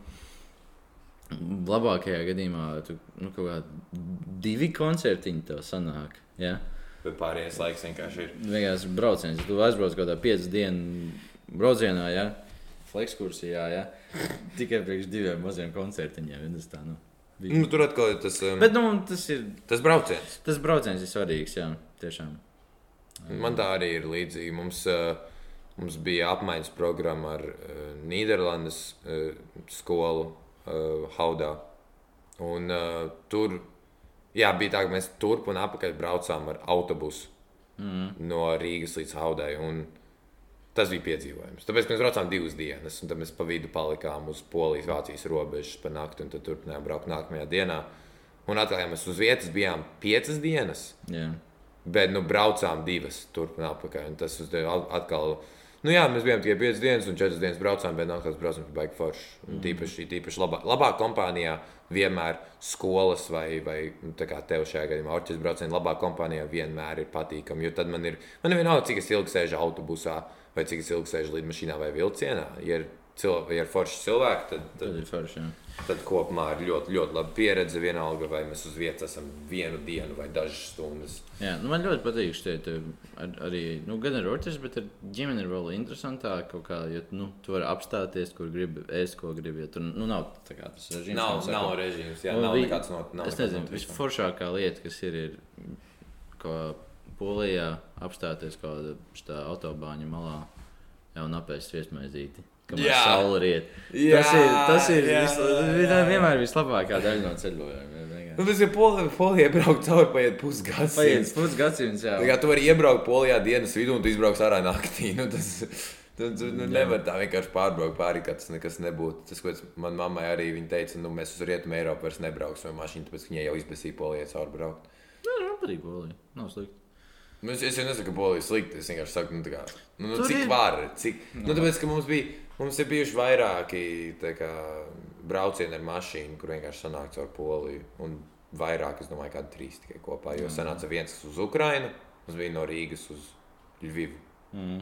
Labākajā gadījumā tu, nu, kaut kādi divi koncertiņi tev sanāk. Ja? bet pārējais laiks vienkārši ir. Vienkārši brauciens. Tu aizbrauc kaut kādā piecas dienu braucienā, ja? Flekskursijā, ja? Tikai priekš diviem maziem koncertiņiem. tā, nu. Nu, tur atkal ir tas, um, Bet nu, tas ir. tas brauciens. Tas brauciens ir svarīgs, jā, tiešām. Man tā arī ir līdzīga. Mums, uh, mums bija apmaiņas programma ar uh, Nīderlandes uh, skolu uh, Haudā. Un, uh, tur jā, bija tā, ka mēs turp un atpakaļ braucām ar autobusu mm. no Rīgas līdz Haudai. Tas bija piedzīvojums. Tāpēc mēs braucām divas dienas, un tad mēs pa vidu palikām uz Polijas-Vācijas robežas pa nakti, un tad turpinājām braukt nākamajā dienā. Un atklājāmies uz vietas, bijām piecas dienas. Jā. Bet nu, braucām divas turp un atpakaļ. Un tas atkal. Nu, jā, mēs bijām tikai 5 dienas, un 4 dienas braucām, bet nākamās braucām pie baigta forša. Mm. Tīpaši, tīpaši labā, labā kompānijā vienmēr skolas vai, vai nu, kā tev šajā gadījumā orķestra brauciena labā kompānijā vienmēr ir patīkami. Jo tad man ir, man ir vienalga, cik es ilgi sēžu autobusā, vai cik es ilgi sēžu lidmašīnā vai vilcienā. Ja ir, cilv, ja ir forši cilvēki, tad, tad Tas ir forši. Jā. Tad kopumā ir ļoti, ļoti laba pieredze. Vienalga, vai mēs uz vietas esam vienu dienu vai dažas stundas. Jā, nu man ļoti patīk šeit ar, arī, nu, gan ar orķestri, bet ar ģimeni ir vēl interesantāk. Kā, jo nu, tu vari apstāties, kur gribi, ēst, ko gribi. Ja tur nu, nav tā kā tas režīms. Nav, saka. nav režīms, jā, nav nekāds no, nav Es nezinu, visforšākā lieta, kas ir, ir ko Polijā apstāties kaut kādā autobāņa malā un apēst viesmaizīti. Kamēr saule riet. Jā, tas ir, tas ir jā, vis, jā, vienmēr, vislabākā daļa no ceļojuma. Nu, tas ir Polijā, Polijā braukt cauri paiet pusgadsimts. Paiet pusgadsimts, jā. Tā kā tu vari iebraukt Polijā dienas vidū un tu izbrauks ārā naktī. Nu, tas, Tu, nu, nevar tā vienkārši pārbraukt pāri, ka tas nekas nebūtu. Tas, ko es- man mammai arī teica, nu, mēs uz Rietumu Eiropu vairs nebrauksim ar mašīnu, tāpēc viņai jau izbēsīja polijā cauri braukt. Jā, man patīk Polija. Nav slikti. Nu, es, es jau nesaku, ka polija ir slikta. Es vienkārši saku, nu, kā, nu, nu, cik ir- var. Cik, nu, tāpēc, ka mums, bija, mums ir bijuši vairāki kā, braucieni ar mašīnu, kur vienkārši sanāk caur poliju. Un vairāk, es domāju, kādi trīs tikai kopā. Jo sanāca viens uz Ukrajinu, mums bija no Rīgas uz Lvivu. Mm.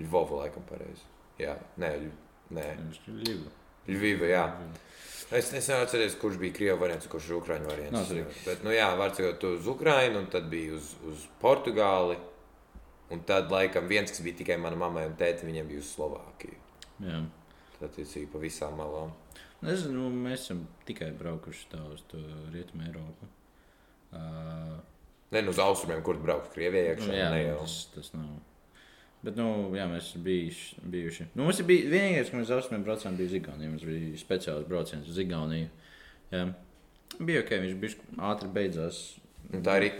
Lvovu laikam pareizi. Jā, nē, nē. Liba. Lviva, jā. Es es neatceros, kurš bija Krievijas variants, kurš ir Ukrāņu variants. Svarīgi. Bet, nu, jā, var teikt, uz Ukrāņu, un tad bija uz, uz Portugāli. Un tad, laikam, viens, kas bija tikai manai mammai un tētim, viņiem bija uz Slovākiju. Jā. Attiecīgi, pa visām malām. Nezinu, nu, mēs esam tikai braukuši tā uz to rietumu Eiropu. Uh, Ne, nu, uz austrumiem, kur braukt Krievijā iekšā. jā, ne nu, jau. tas, tas nav. Bet, nu, jā, mēs esam bijuši. bijuši. Nu, mums bija vienīgais, ko mēs uz austrumiem braucām, bija uz Igauniju. Mums bija speciāls brauciens uz Igauniju. Jā. Bija ok, viņš bija ātri beidzās. Un tā arī.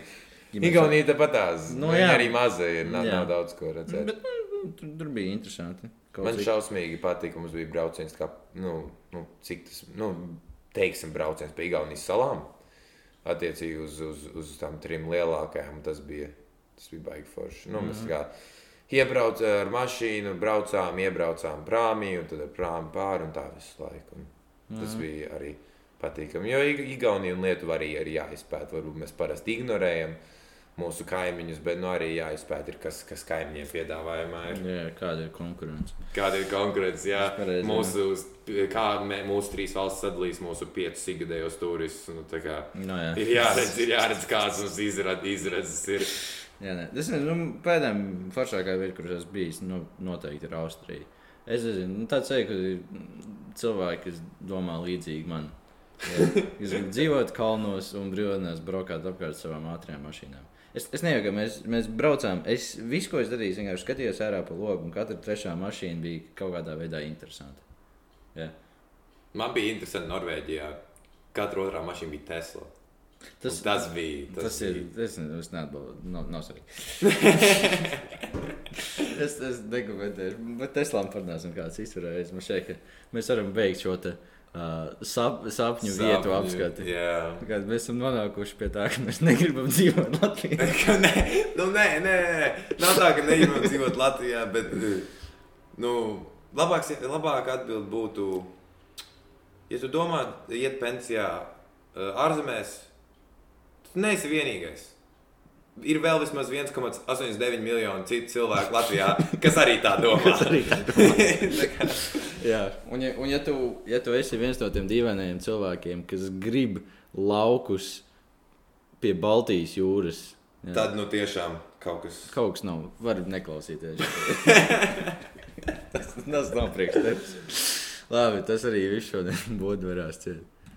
Igaunija tāpatās. Nu, Nu, Viņa jā. arī maza ir. Nav, Jā. nav daudz ko redzēt. Bet, nu, tur bija interesanti. Kaut Man cik- šausmīgi patīk, mums bija brauciens, kā, nu, nu, cik tas, nu, teiksim, brauciens pie Igaunijas salām. Attiecīgi uz, uz, uz tām trim lielākajām, tas bija, tas bija baigi forši. Nu, mēs kā iebraucām ar mašīnu, braucām, iebraucām prāmī, un tad ar prāmi pāri un tā visu laiku. Un tas bija arī patīkami. Jo Ig- Igaunija un Lietuva arī ir jāizpēta. Varbūt mēs parasti ignorējam mūsu kaimiņus, bet nu, arī jāizpēta, kas, kas kaimiņiem piedāvājumā ir. Jā, kāda ir konkurence? Kāda ir konkurence? Jā, Pareizi, jā. mūsu, kā mē, mūsu trīs valsts sadalīs mūsu piecus ikgadējos turistus. Nu, kā No, jā. ir jāredz, ir jāredz kāds mums izrad, izredzes. Ir. Jā, nē. Es nezinu, nu, pēdējā foršākā vieta, kur esmu bijis, nu, noteikti ir Austrija. Es nezinu, nu, tāds ir, ka cilvēki, kas domā līdzīgi man. Jā, Jūs gribat dzīvot kalnos un brīvdienās braukāt apkārt savām ātrām mašīnām. Es, es ka mēs, mēs braucām. Es visu, ko es darīju, vienkārši skatījos ārā pa logu, un katra trešā mašīna bija kaut kādā veidā interesanta. Jā. Man bija interesanti Norvēģijā. Katra otrā mašīna bija Tesla. Tas, Tas, tas bija. Tas, Tas ir. bija. Es, nezinu, es neatbalstu. Nav, nav svarīgi. es es nekomentēšu. Bet Teslām parunāsim, kāds izturējis. Man šeit, ka mēs varam veikt šo te, uh, sap, sapņu vietu Sapņu, apskati. Jā. Kad mēs esam nonākuši pie tā, ka mēs negribam dzīvot Latvijā. Ka nē, nu, nē, nē. Nav tā, ka negribam dzīvot Latvijā, bet nu, labāks, labāk atbild būtu, ja tu domā, iet pensijā ā, ārzemēs, tu neesi vienīgais. Ir vēl vismaz 1,89 miljonu citu cilvēku Latvijā, kas arī tā domā. arī tā kā- Jā, un, ja, un ja, tu, ja tu esi viens no tiem dīvainajiem cilvēkiem, kas grib laukus pie Baltijas jūras, Jā. Tad nu tiešām kaut kas. Kaut kas nav. Var neklausīties. tas, tas nav priekš tevis. Labi, tas arī viss šodien būtu varās ciet.